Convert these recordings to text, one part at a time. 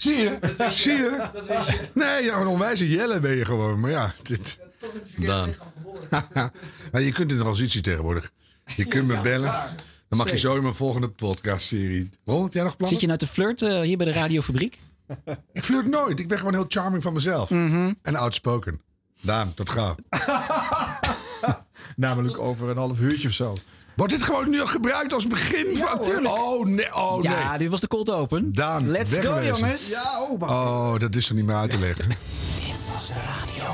Zie je? Zie je? Nee, ja, een onwijze jelle ben je gewoon. Maar ja, dit... Dan. maar je kunt in transitie tegenwoordig. Je kunt me bellen. Dan mag je zo in mijn volgende podcastserie. Ron, heb jij nog plannen? Zit je nou te flirten hier bij de radiofabriek? Ik flirt nooit. Ik ben gewoon heel charming van mezelf. En outspoken. Daan, dat gaat. Namelijk over een half uurtje of zo. Wordt dit gewoon nu al gebruikt als begin van... Oh nee, oh nee. Ja, dit was de cold open. Daan, Let's go, jongens. Ja, oh, wacht. Oh, dat is er niet meer uit te leggen. Nieuwsradio.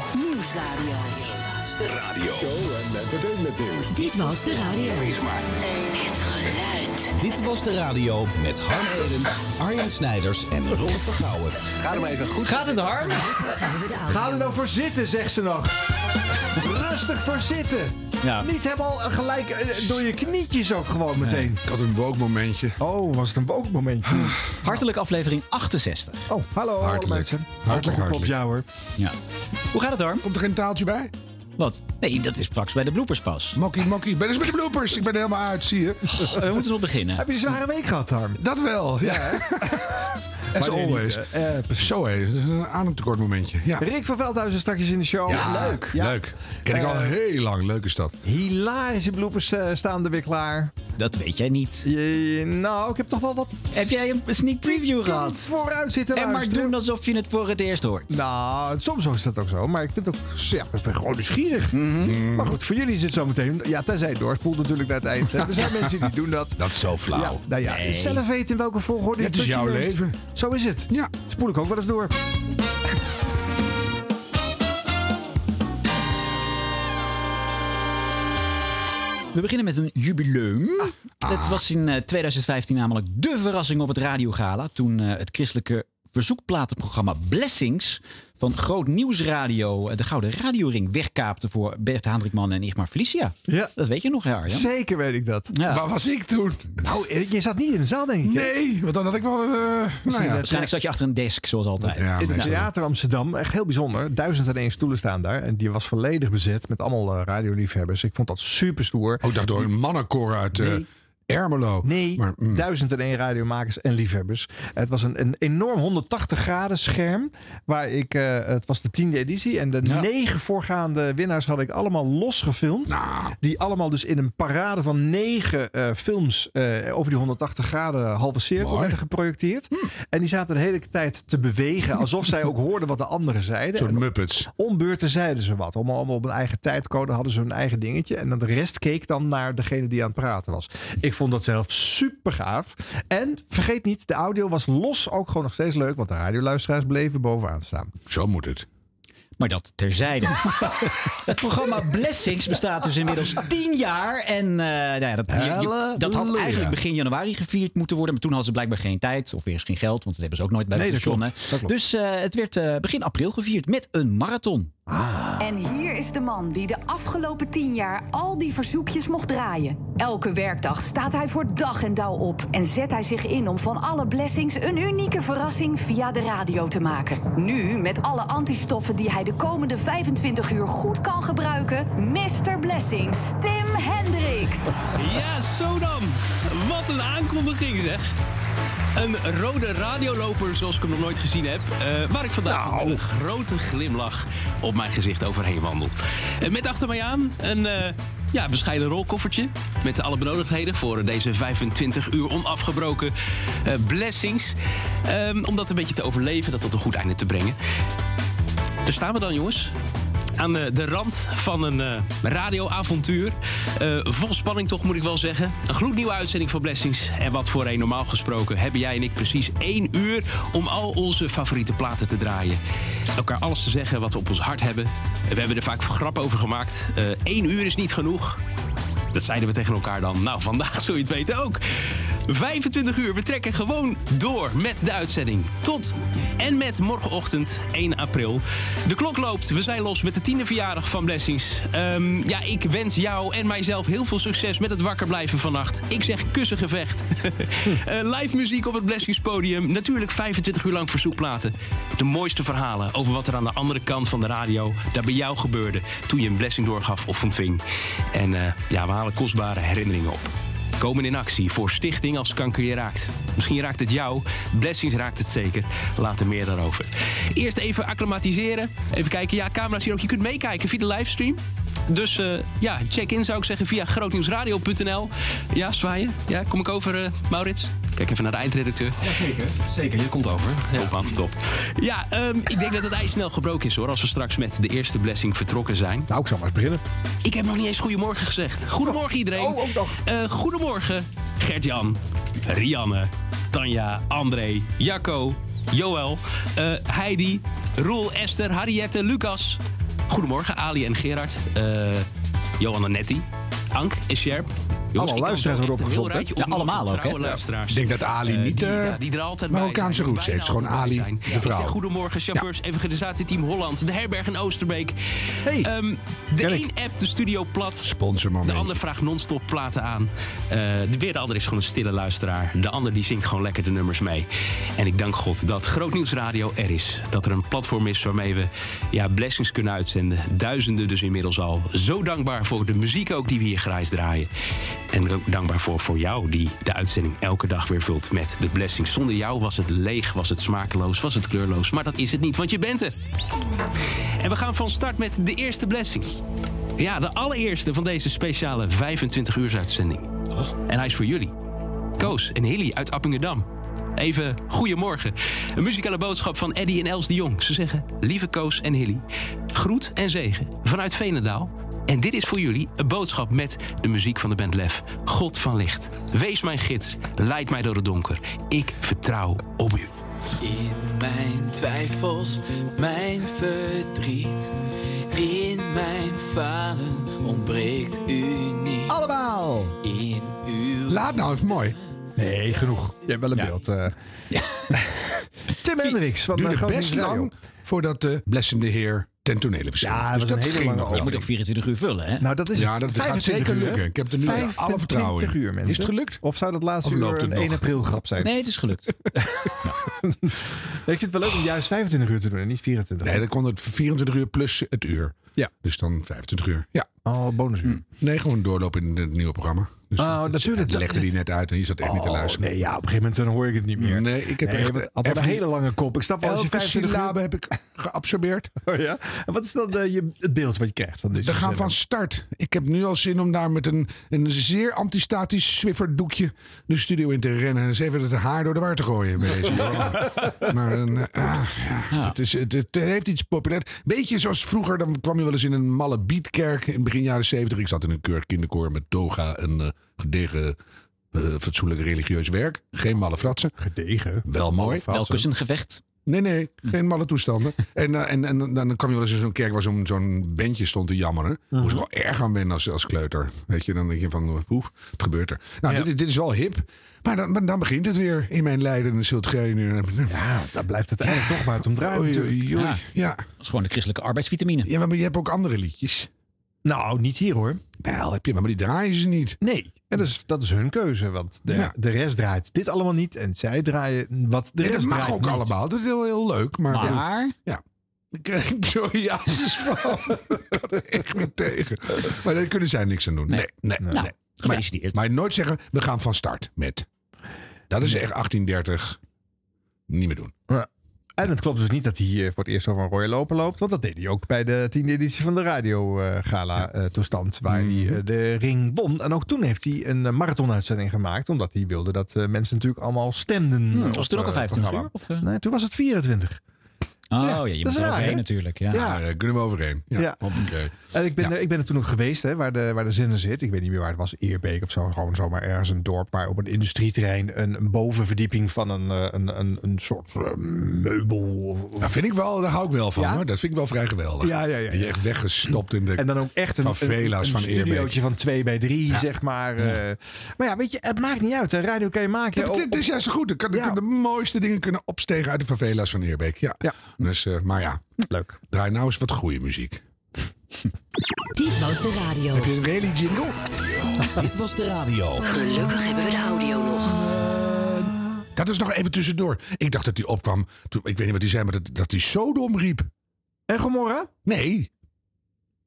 Show en entertainment nieuws. Dit was de radio. Dit was de radio met Harm Edens, Arjen Snijders en Rolf Vergouwen. Ga er maar even goed. Gaat het Harm? Ga er nou voor zitten, zegt ze nog. Rustig voor zitten. Ja. Niet helemaal gelijk eh, door je knietjes ook gewoon meteen. Ik had een woke momentje. Oh, was het een woke momentje? Hartelijk aflevering 68. Oh, hallo alle Hartelijk. mensen. Hartelijk, Op hartelijk. jou hoor. Ja. Hoe gaat het Harm? Komt er geen taaltje bij? Wat? Nee, dat is straks bij de bloopers pas. Mokkie, mokkie. Ben eens met de bloopers. Ik ben er helemaal uit, zie je. We moeten zo beginnen. Heb je een zware week gehad, Harm? Dat wel, ja. As Wanneer niet, always. eh, eh. Zo hé, dat is een ademtekort momentje. Ja. Rick van Veldhuizen straks in de show. Ja, leuk. Leuk. Ken ik al Eh, heel lang. Leuk is dat. Hilarische bloepers eh, staan er weer klaar. Dat weet jij niet. Je- nou, ik heb toch wel wat Heb jij een sneak preview gehad? vooruit zitten En maar doen alsof je het voor het eerst hoort. Nou, soms is dat ook zo. Maar ik vind het ook... Ja, ik ben gewoon nieuwsgierig. Mhm. Maar goed, voor jullie is het zo meteen... Ja, tenzij het doorspoelt natuurlijk naar het eind. hè. Er zijn mensen die doen dat. Dat is zo flauw. Ja, nou ja, Nee. zelf weten in welke volgorde Het is jouw leven. Zo is het. Ja. Spoel ik ook wel eens door. We beginnen met een jubileum. Ah. Het was in eh, 2015 namelijk de verrassing op het radiogala. Toen eh, het christelijke verzoekplatenprogramma Blessings van Groot Nieuwsradio de Gouden Radioring wegkaapte voor Bert Hendrikman en Igmar Felicia. Ja. Dat weet je nog, Arjan? Zeker weet ik dat. Ja. Waar was ik toen? Nou, eh, je zat niet in de zaal, denk ik. Nee, want dan had ik wel... eh nou ja. Waarschijnlijk zat je achter een desk, zoals altijd. Ja, In het. Theater Amsterdam, echt heel bijzonder. Duizend en één stoelen staan daar. En die was volledig bezet met allemaal eh, radioliefhebbers. Ik vond dat super stoer. Ook dacht door een mannenkoor uit eh, Nee. Ermelo. Nee, Maar, mm. duizend en één radiomakers en liefhebbers. Het was een, een enorm 180 graden scherm. Waar ik, eh, het was de tiende editie. En de Ja. negen voorgaande winnaars had ik allemaal los gefilmd. Nou. Die allemaal dus in een parade van negen eh, films eh, over die 180 graden halve cirkel Mooi. werden geprojecteerd. En die zaten de hele tijd te bewegen. Alsof zij ook hoorden wat de anderen zeiden. Een soort Muppets. om beurten zeiden ze wat. Allemaal, allemaal op een eigen tijdcode hadden ze hun eigen dingetje. En dan de rest keek dan naar degene die aan het praten was. Ik vond dat zelf super gaaf. En vergeet niet, de audio was los ook gewoon nog steeds leuk. Want de radioluisteraars bleven bovenaan staan. Zo moet het. Maar dat terzijde. het programma Blessings bestaat dus inmiddels tien jaar. En eh, nou ja, dat, je- je- dat had eigenlijk begin januari gevierd moeten worden. Maar toen hadden ze blijkbaar geen tijd. Of weer geen geld. Want dat hebben ze ook nooit bij Nee, dat station. Dus eh, het werd eh, begin april gevierd met een marathon. En hier is de man die de afgelopen tien jaar al die verzoekjes mocht draaien. Elke werkdag staat hij voor dag en dauw op en zet hij zich in om van alle blessings een unieke verrassing via de radio te maken. Nu met alle antistoffen die hij de komende 25 uur goed kan gebruiken, Mr. Blessings, Tim Hendricks. Ja, zo dan. Wat een aankondiging zeg. Een rode radioloper zoals ik hem nog nooit gezien heb. eh, waar ik vandaag met een grote glimlach op mijn gezicht overheen wandel. En met achter mij aan een eh, ja, bescheiden rolkoffertje. Met alle benodigdheden voor deze 25 uur onafgebroken eh, blessings. Ehm, om dat een beetje te overleven, dat tot een goed einde te brengen. Daar staan we dan, jongens. Aan de, de rand van een eh, radioavontuur. Eh, vol spanning toch, moet ik wel zeggen. Een gloednieuwe uitzending van Blessings. En wat voor een normaal gesproken hebben jij en ik precies één uur... om al onze favoriete platen te draaien. Elkaar alles te zeggen wat we op ons hart hebben. We hebben er vaak grap over gemaakt. Eén uur is niet genoeg. Dat zeiden we tegen elkaar dan. Nou, vandaag zul je het weten ook. 25 uur. We trekken gewoon door met de uitzending. Tot en met morgenochtend 1 april. De klok loopt. We zijn los met de tiende verjaardag van Blessings. Ehm, ja, ik wens jou en mijzelf heel veel succes met het wakker blijven vannacht. Ik zeg kussengevecht. Eh, live muziek op het Blessings podium. Natuurlijk 25 uur lang verzoekplaten. De mooiste verhalen over wat er aan de andere kant van de radio... daar bij jou gebeurde toen je een blessing doorgaf of ontving. En eh, ja, we halen kostbare herinneringen op. komen in actie voor Stichting als kanker je raakt. Misschien raakt het jou, Blessings raakt het zeker. Later meer daarover. Eerst even acclimatiseren. Even kijken, ja, camera's hier ook. Je kunt meekijken via de livestream. Dus eh, ja, check in zou ik zeggen via grootnieuwsradio.nl. Ja, zwaaien. Ja, kom ik over, eh, Maurits? Kijk even naar de eindredacteur. Zeker, zeker. Je komt over. Top man, top. Ja, ehm, ik denk dat het ijs snel gebroken is hoor. Als we straks met de eerste blessing vertrokken zijn. Nou, ik zal maar eens beginnen. Ik heb nog niet eens goedemorgen gezegd. Goedemorgen iedereen. Oh, ook nog. Eh, goedemorgen Gert-Jan, Rianne, Tanja, André, Jacco, Joël, eh, Heidi, Roel, Esther, Harriette, Lucas. Goedemorgen Ali en Gerard. eh Johanna Netti, Ank en Sjerp. Kan luisteraars heel opgezocht, hè? Ja, allemaal ook, hè? Ik denk dat Ali Eh, niet die, eh, er Marokkaanse roots heeft. Gewoon Ali, de Ik zeg vrouw. Goedemorgen, chauffeurs, evangelisatieteam Holland, de herberg in Oosterbeek. Hey, Ehm, de een app de studio plat. De Sponsormoment. ander vraagt non-stop platen aan. Eh, de weer de ander is gewoon een stille luisteraar. De ander die zingt gewoon lekker de nummers mee. En ik dank God dat Groot Nieuws Radio er is. Dat er een platform is waarmee we ja, blessings kunnen uitzenden. Duizenden dus inmiddels al. Zo dankbaar voor de muziek ook die we hier grijs draaien. En ook dankbaar voor, voor jou die de uitzending elke dag weer vult met de blessings. Zonder jou was het leeg, was het smakeloos, was het kleurloos. Maar dat is het niet, want je bent er. En we gaan van start met de eerste blessing. Ja, de allereerste van deze speciale 25 uur uitzending. En hij is voor jullie. Koos en Hilly uit Appingedam. Even goedemorgen. Een muzikale boodschap van Eddy en Els de Jong. Ze zeggen, lieve Koos en Hilly, groet en zegen vanuit Venendaal. En dit is voor jullie een boodschap met de muziek van de band Lef. God van licht, wees mijn gids, leid mij door het donker. Ik vertrouw op u. In mijn twijfels, mijn verdriet, in mijn falen ontbreekt u niet. Allemaal! In uw Laat nou even mooi. nee, genoeg. Je hebt wel een beeld. eh. Tim Hendricks van de Duurde best lang voordat de blessende heer ten tonele. Ja, dus was een dat hele ging lange nog Je moet ook 24 uur vullen, hè? Nou, dat is Ja, dat gaat 25 zeker lukken. Ik heb er nu alle vertrouwen in. 25 uur, mensen. Is het gelukt? Of zou dat laatste uur een het 1 nog? april grap zijn? Nee, het is gelukt. Ik vind het wel leuk om juist 25 uur te doen en niet 24. Nee, dan kon het 24 uur plus het uur. Ja. Dus dan 25 uur. Ja. Oh, bonusuur. Nee, gewoon doorlopen in het nieuwe programma. Dus Oh, dat- natuurlijk. Dat legde die net uit en je zat echt niet te Oh, luisteren. nee, ja, op een gegeven moment dan hoor ik het niet meer. Nee, ik heb Nee, echt altijd een hele lange kop. Ik snap wel als je Elke 25 uur... syllabe heb ik geabsorbeerd. Oh, ja? En wat is dan eh, je, het beeld wat je krijgt van deze We gaan van start. Ik heb nu al zin om daar met een, een zeer antistatisch swifferdoekje de studio in te rennen. En eens even het haar door de war te gooien bij deze. Maar een, eh, ah, ja, Het, is, het, het heeft iets populair. Beetje zoals vroeger, dan kwam je wel eens in een malle beatkerk in begin jaren 70. Ik zat in een keur kinderkoor met toga en eh, gedegen eh, fatsoenlijk religieus werk. Geen malle fratsen. Gedegen. Wel mooi. Wel kussengevecht. Nee, nee, geen malle toestanden. en, eh, en, en dan kwam je wel eens in zo'n kerk waar zo'n zo'n bandje stond te jammeren. Moest ik wel erg aan wennen als, als kleuter. Weet je, dan denk je van, oeh, het gebeurt er. Nou, Ja. dit, is- dit is wel hip. Maar dan, maar dan begint het weer in mijn lijden en ziltgeen. Ja, daar blijft het eigenlijk toch maar het om draaien. Ja. Ja. Dat is gewoon de christelijke arbeidsvitamine. ja, maar je hebt ook andere liedjes. Nou, niet hier hoor. Wel, heb je, maar die draaien ze niet. Nee, en dat is, dat is hun keuze. Want de, Ja. de rest draait dit allemaal niet. En zij draaien wat de dat mag ook niet. allemaal. Dat is heel, heel leuk. Maar, ja, Maar ja. Daar krijg ik psoriasis van. Ik kan er echt niet tegen. Maar daar kunnen zij niks aan doen. Nee, nee, nee. Nou, Maar- gefeliciteerd. Maar nooit zeggen, we gaan van start met. Dat is echt 1830. Niet meer doen. En het klopt dus niet dat hij eh, voor het eerst over een rode loper loopt. Want dat deed hij ook bij de tiende editie van de Radio eh, Gala eh, toestand. Waar Mhm. hij eh, de ring won. En ook toen heeft hij een marathonuitzending gemaakt. Omdat hij wilde dat eh, mensen natuurlijk allemaal stemden. was op, toen ook al eh, 15 programma. uur? Of? Nee, toen was het 24. Oh Ja, ja, je moet er overheen natuurlijk. Ja. Ja, daar kunnen we overheen. Ja. En ik ben, Ja. er, ik ben er toen ook geweest, hè, waar, de, waar de zender zit. Ik weet niet meer waar het was, Eerbeek of zo. Gewoon zomaar ergens een dorp waar op een industrieterrein een, een bovenverdieping van een, eh, een, een, een soort eh, meubel. Of, Dat vind ik wel, daar hou ik wel van Ja? hoor. Dat vind ik wel vrij geweldig. Ja, ja, ja, Die ja. echt weggestopt in de. En dan ook echt een, Van een, een, Vela's van Eerbeek. studiootje van 2 bij 3, zeg maar. eh. Maar ja, weet je, het maakt niet uit. Hè. Radio kan je maken. Op- het, is juist zo goed. Kan, Ja. kan de mooiste dingen kunnen opstegen uit de favela's van Eerbeek. Ja. Ja. Dus, eh, maar ja, Leuk. draai nou eens wat goede muziek. Dit was de radio. Heb je een really jingle? Dit was de radio. Gelukkig hebben we de audio nog. Dat is nog even tussendoor. Ik dacht dat hij opkwam. Toen, ik weet niet wat hij zei, maar dat, dat hij Sodom riep. En Gomorra? Nee.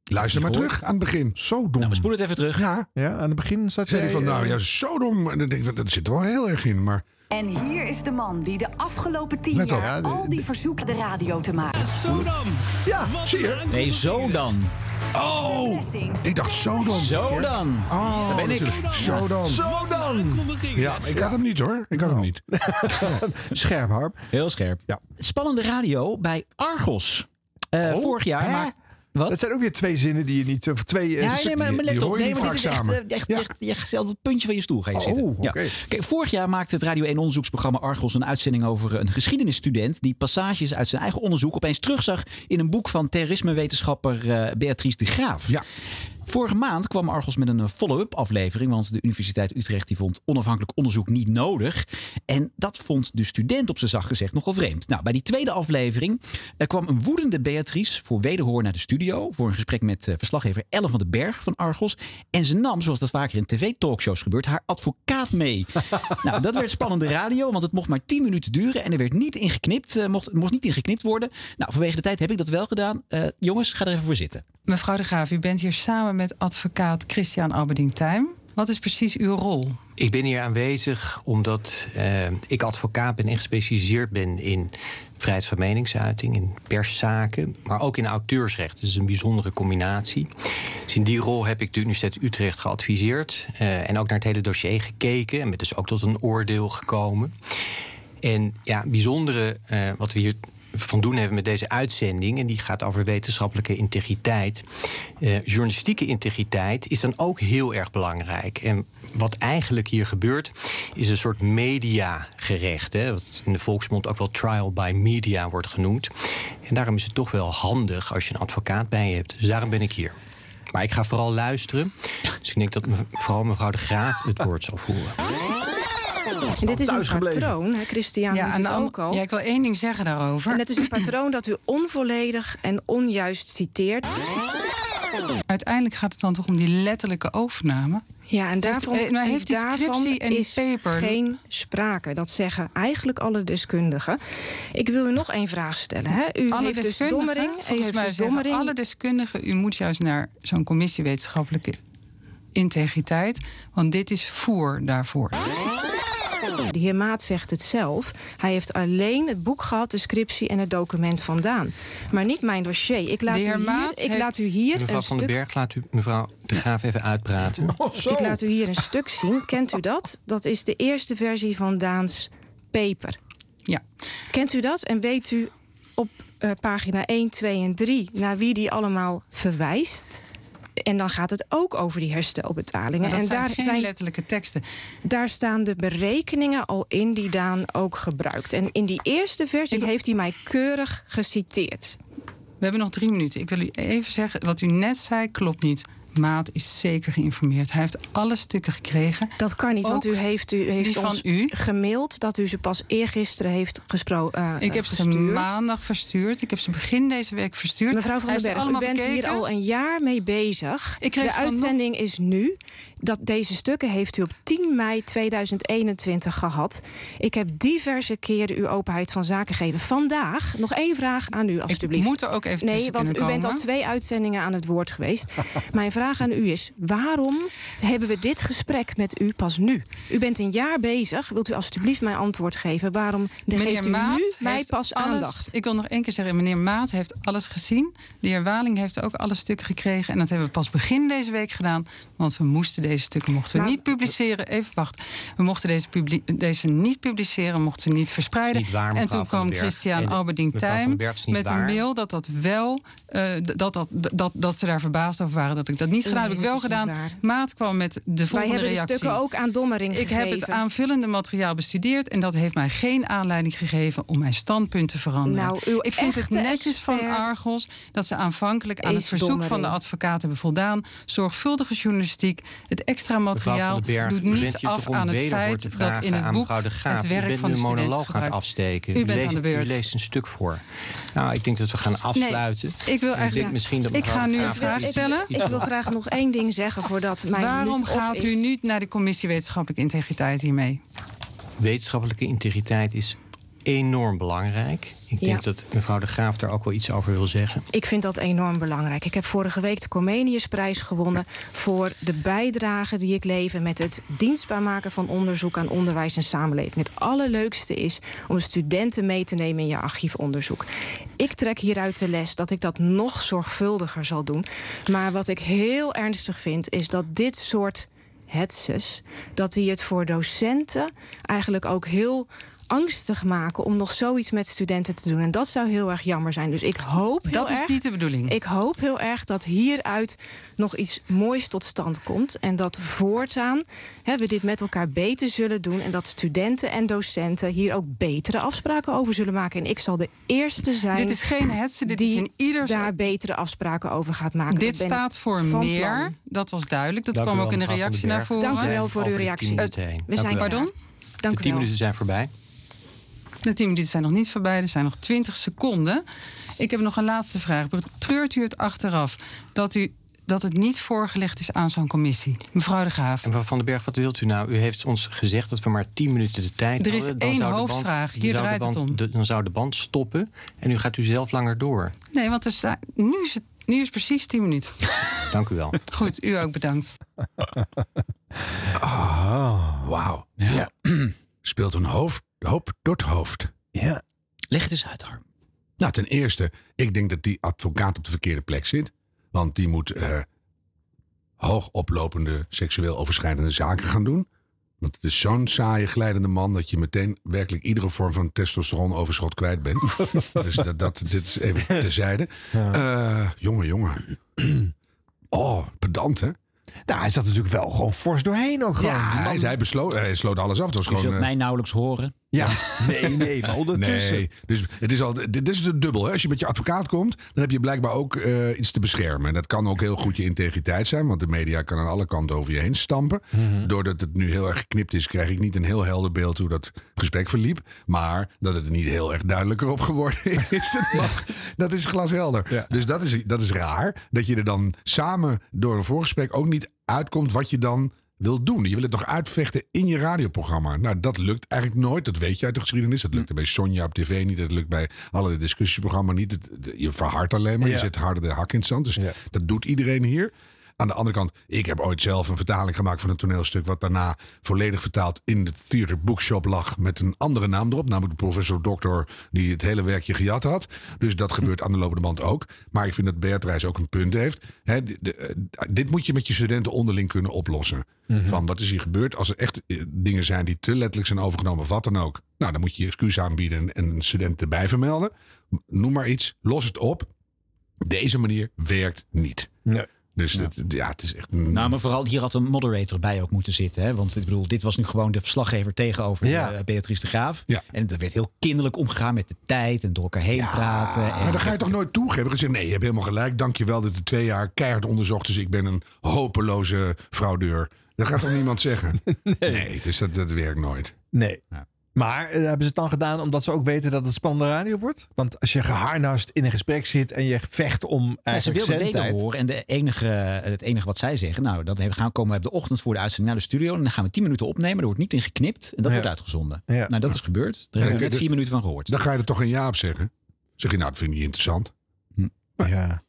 Luister maar terug aan het begin. Zo dom. Nou, we spoelen het even terug. Ja, Ja, aan het begin zat zei jij... hij van, nou eh, ja, zo dom. En dan denk ik, dat zit er wel heel erg in. Maar En hier is de man die de afgelopen tien Let op. jaar Ja, de- al die verzoeken de radio te maken. Zo dan. Ja, zie je? Nee, zo dan. Oh, ik dacht zo dan. Zo dan. Oh, Daar ben ik. natuurlijk. Zo dan. Zo dan! Aankondiging. Ja, ik had hem niet hoor. Ik had hem niet. Scherp, Harp. Heel scherp. Ja. Spannende radio bij Argos. Eh, vorig jaar Hè? maak- Wat? Dat zijn ook weer twee zinnen die je niet... Of twee, eh, Ja, nee, maar, let op. Nee, maar dit is echt, eh, echt, Ja. echt, op het puntje van je stoel gaan je Oh, zitten. Kijk, vorig jaar maakte het Radio 1 onderzoeksprogramma Argos een uitzending over een geschiedenisstudent die passages uit zijn eigen onderzoek opeens terugzag in een boek van terrorismewetenschapper eh, Beatrice de Graaf. Ja. Vorige maand kwam Argos met een eh, follow-up aflevering, want de Universiteit Utrecht die vond onafhankelijk onderzoek niet nodig. En dat vond de student op zijn zacht gezegd nogal vreemd. Nou, bij die tweede aflevering eh, kwam een woedende Beatrice voor wederhoor naar de studio voor een gesprek met eh, verslaggever Ellen van den Berg van Argos. En ze nam, zoals dat vaker in tv-talkshows gebeurt, haar advocaat mee. nou, dat werd spannende radio, want het mocht maar 10 minuten duren en er werd niet ingeknipt, eh, mocht, mocht niet ingeknipt worden. Nou, vanwege de tijd heb ik dat wel gedaan. Jongens, ga er even voor zitten. Mevrouw de Graaf, u bent hier samen met advocaat Christian Alberding-Tuim. Wat is precies uw rol? Ik ben hier aanwezig omdat eh, ik advocaat ben en gespecialiseerd ben in vrijheid van meningsuiting, in perszaken, maar ook in auteursrecht. Dat is een bijzondere combinatie. Dus in die rol heb ik de Universiteit Utrecht geadviseerd eh, en ook naar het hele dossier gekeken en ben dus ook tot een oordeel gekomen. En ja, bijzondere eh, wat we hier van doen hebben met deze uitzending, en die gaat over wetenschappelijke integriteit. Eh, journalistieke integriteit is dan ook heel erg belangrijk. En wat eigenlijk hier gebeurt, is een soort mediagerecht. Hè, wat in de volksmond ook wel trial by media wordt genoemd. En daarom is het toch wel handig als je een advocaat bij je hebt. Dus daarom ben ik hier. Maar ik ga vooral luisteren. Dus ik denk dat vooral mevrouw de Graaf het woord zal voeren. En dit is een patroon, hè, Christian ja, an- ook al. ja, ik wil één ding zeggen daarover. En het is een patroon dat u onvolledig en onjuist citeert. Uiteindelijk gaat het dan toch om die letterlijke overname. Ja, en daarvan, eh, maar heeft die daarvan scriptie en die is paper- geen sprake. Dat zeggen eigenlijk alle deskundigen. Ik wil u nog één vraag stellen. Hè. U alle heeft dus deskundigen, dommering. U volgens heeft mij dus dommering. alle deskundigen... u moet juist naar zo'n commissie wetenschappelijke integriteit... want dit is voer daarvoor. De heer Maat zegt het zelf. Hij heeft alleen het boek gehad, de scriptie en het document vandaan. Maar niet mijn dossier. Ik laat, De heer u, hier, Maat ik heeft- laat u hier Mevrouw een van den Berg, laat u mevrouw de Graaf even uitpraten. Ik laat u hier een stuk zien. Kent u dat? Dat is de eerste versie van Daans paper. Ja. Kent u dat? En weet u op eh, pagina 1, 2 en 3 naar wie die allemaal verwijst? En dan gaat het ook over die herstelbetalingen. En zijn daar geen letterlijke teksten. Daar staan de berekeningen al in die Daan ook gebruikt. En in die eerste versie heeft hij mij keurig geciteerd. We hebben nog drie minuten. Ik wil u even zeggen, wat u net zei klopt niet. Maat is zeker geïnformeerd. Hij heeft alle stukken gekregen. Dat kan niet, want u heeft, u heeft ons u. gemaild dat u ze pas eergisteren heeft gesproken. Ik heb ze maandag verstuurd. Ik heb ze begin deze week verstuurd. Mevrouw van den ze Berg, u bent hier al een jaar mee bezig. Ik kreeg de uitzending is nu. Dat deze stukken heeft u op 10 mei 2021 gehad. Ik heb diverse keren uw openheid van zaken gegeven. Vandaag nog één vraag aan u, alstublieft. moet er ook even Nee, want u bent al twee uitzendingen aan het woord geweest. Mijn vraag aan u is: waarom hebben we dit gesprek met u pas nu? U bent een jaar bezig. Wilt u alstublieft mijn antwoord geven? Waarom geeft u Maat nu mij pas alles, aandacht? Ik wil nog één keer zeggen, meneer Maat heeft alles gezien. De heer Waling heeft ook alle stukken gekregen. En dat hebben we pas begin deze week gedaan. Want we moesten deze stukken mochten we Maar- niet publiceren. Even wacht. We mochten deze, publi- deze niet publiceren, mochten ze niet verspreiden. Niet waar, en toen kwam. Christian Alberding niet met een mail dat dat wel eh, dat, dat, dat, dat ze daar verbaasd over waren dat ik dat niet gedaan Nee, heb. Ik wel gedaan. Maat kwam met de Wij volgende hebben de reactie. stukken ook aan Dommering Ik heb het aanvullende materiaal bestudeerd en dat heeft mij geen aanleiding gegeven om mijn standpunt te veranderen. Nou, uw ik vind het netjes van Argos dat ze aanvankelijk aan het verzoek van de advocaat hebben voldaan. Zorgvuldige journalistiek. Het extra materiaal Berg, doet u bent niet hier af aan het feit te dat in het aan boek de het werk bent van de student monoloog gebruikt. afsteken. U bent leest, aan de beurt. U leest een stuk voor. Nou, ik denk dat we gaan afsluiten. Nee, ik wil En eigenlijk- denk misschien dat ik ga nu de een vraag stellen. Ik wil graag nog één ding zeggen voordat mijn Waarom gaat is. u niet naar de commissie wetenschappelijke integriteit hiermee? Wetenschappelijke integriteit is enorm belangrijk. Ik denk Ja. dat mevrouw de Graaf daar ook wel iets over wil zeggen. Ik vind dat enorm belangrijk. Ik heb vorige week de Comeniusprijs gewonnen voor de bijdrage die ik lever met het dienstbaar maken van onderzoek aan onderwijs en samenleving. Het allerleukste is om studenten mee te nemen in je archiefonderzoek. Ik trek hieruit de les dat ik dat nog zorgvuldiger zal doen. Maar wat ik heel ernstig vind is dat dit soort hetses, dat die het voor docenten eigenlijk ook heel angstig maken om nog zoiets met studenten te doen. En dat zou heel erg jammer zijn. Dus ik hoop heel Dat is niet de bedoeling. Ik hoop heel erg dat hieruit nog iets moois tot stand komt. En dat voortaan hè, we dit met elkaar beter zullen doen. En dat studenten en docenten hier ook betere afspraken over zullen maken. En ik zal de eerste zijn. Dit is geen hetsen, dit die is in ieder daar betere afspraken over gaat maken. Dit staat voor meer. plan. Dat was duidelijk. Dat Dank kwam ook in de reactie naar voren. Dank u wel voor uw reactie. We Dank zijn u wel. Pardon? Dank de u tien wel. minuten zijn voorbij. De 10 minuten zijn nog niet voorbij, er zijn nog 20 seconden. Ik heb nog een laatste vraag. Betreurt u het achteraf dat, u, dat het niet voorgelegd is aan zo'n commissie? Mevrouw de Graaf. En mevrouw Van den Berg, wat wilt u nou? U heeft ons gezegd dat we maar 10 minuten de tijd Er is hadden. Dan één zou de hoofdvraag. band- Hier draait het band- om. de- dan zou de band stoppen en nu gaat u zelf langer door. Nee, want er nu, is het, nu is precies 10 minuten. Dank u wel. Goed, u ook bedankt. Wauw. Ja. Speelt een hoofd, hoop door het hoofd. Ja. Leg het eens uit, Harm. Nou, ten eerste, ik denk dat die advocaat op de verkeerde plek zit. Want die moet eh hoog oplopende seksueel overschrijdende zaken gaan doen. Want het is zo'n saaie, glijdende man dat je meteen werkelijk iedere vorm van testosteronoverschot kwijt bent. dus dat, dat, dit is even terzijde. Eh jongen, jongen. Oh, pedant, hè? Nou, hij zat natuurlijk wel gewoon fors doorheen ook gewoon. Ja, hij, hij, besloot, hij sloot alles af. Het was Je gewoon, zult eh, mij nauwelijks horen. Ja, nee, nee, maar ondertussen. Nee, dus het is al, dit is het dubbel. Hè? Als je met je advocaat komt, dan heb je blijkbaar ook eh, iets te beschermen. En dat kan ook heel goed je integriteit zijn, want de media kan aan alle kanten over je heen stampen. Doordat het nu heel erg geknipt is, krijg ik niet een heel helder beeld hoe dat gesprek verliep. Maar dat het er niet heel erg duidelijker op geworden is, dat, mag, dat is glashelder. Dus dat is, dat is raar, dat je er dan samen door een voorgesprek ook niet uitkomt wat je dan wil doen. Je wil het nog uitvechten in je radioprogramma. Nou, dat lukt eigenlijk nooit. Dat weet je uit de geschiedenis. Dat lukte bij Sonja op tv niet. Dat lukt bij alle discussieprogramma's niet. Je verhardt alleen maar. Je zet harder de hak in het zand. Dus dat doet iedereen hier. Aan de andere kant, ik heb ooit zelf een vertaling gemaakt van een toneelstuk. wat daarna volledig vertaald in de Theater Bookshop lag. met een andere naam erop. Namelijk de professor dokter die het hele werkje gejat had. Dus dat gebeurt aan de lopende band ook. Maar ik vind dat Beatrice ook een punt heeft. Hè, de- de- eh, dit moet je met je studenten onderling kunnen oplossen. Van wat is hier gebeurd? Als er echt eh, dingen zijn die te letterlijk zijn overgenomen, wat dan ook. Nou, dan moet je je excuus aanbieden en, en een student erbij vermelden. Noem maar iets, los het op. Deze manier werkt niet. Nee. Dus Het, ja, het is echt. Nou, maar vooral hier had een moderator bij ook moeten zitten. Hè? Want ik bedoel, dit was nu gewoon de verslaggever tegenover Ja. eh, Beatrice de Graaf. Ja. En er werd heel kinderlijk omgegaan met de tijd en door elkaar heen praten. En Maar dan ga je toch nooit toegeven? Gezegd, nee, je hebt helemaal gelijk. Dankjewel dat het twee jaar keihard onderzocht. Dus ik ben een hopeloze fraudeur. Dat gaat toch niemand zeggen? Nee, dus dat, dat werkt nooit. Nee. Maar eh, hebben ze het dan gedaan omdat ze ook weten dat het spannende radio wordt? Want als je geharnast in een gesprek zit en je vecht om Ja, ze wilden zendtijd... wederhoren. En de enige, het enige wat zij zeggen, nou, dat hebben- gaan komen we op de ochtend voor de uitzending naar de studio. En dan gaan we tien minuten opnemen. Er wordt niet in geknipt. En dat Ja. wordt uitgezonden. Ja. Nou, dat is gebeurd. Daar hebben we net vier minuten van gehoord. Dan ga je er toch een ja op zeggen. Zeg je, nou, dat vind ik niet interessant. Ja.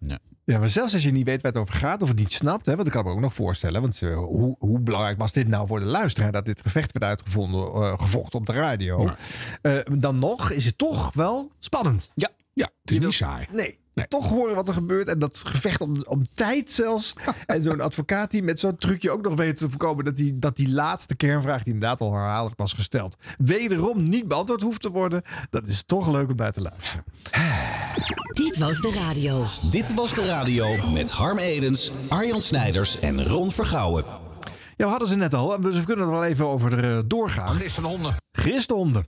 Ja. Ja, maar zelfs als je niet weet waar het over gaat of het niet snapt, hè, want ik kan me ook nog voorstellen, want eh, hoe, hoe belangrijk was dit nou voor de luisteraar dat dit gevecht werd uitgevonden, eh, gevochten op de radio? Eh, dan nog is het toch wel spannend. Ja, ja het is niet saai. Nee. Toch horen wat er gebeurt en dat gevecht om, om tijd zelfs. en zo'n advocaat die met zo'n trucje ook nog weet te voorkomen dat die, dat die laatste kernvraag, die inderdaad al herhaaldelijk was gesteld, wederom niet beantwoord hoeft te worden. Dat is toch leuk om bij te luisteren. Dit was de radio. Dit was de radio met Harm Edens, Arjan Snijders en Ron Vergouwen. Ja, we hadden ze net al, dus we kunnen er wel even over eh, doorgaan. Christenhonden. Christenhonden.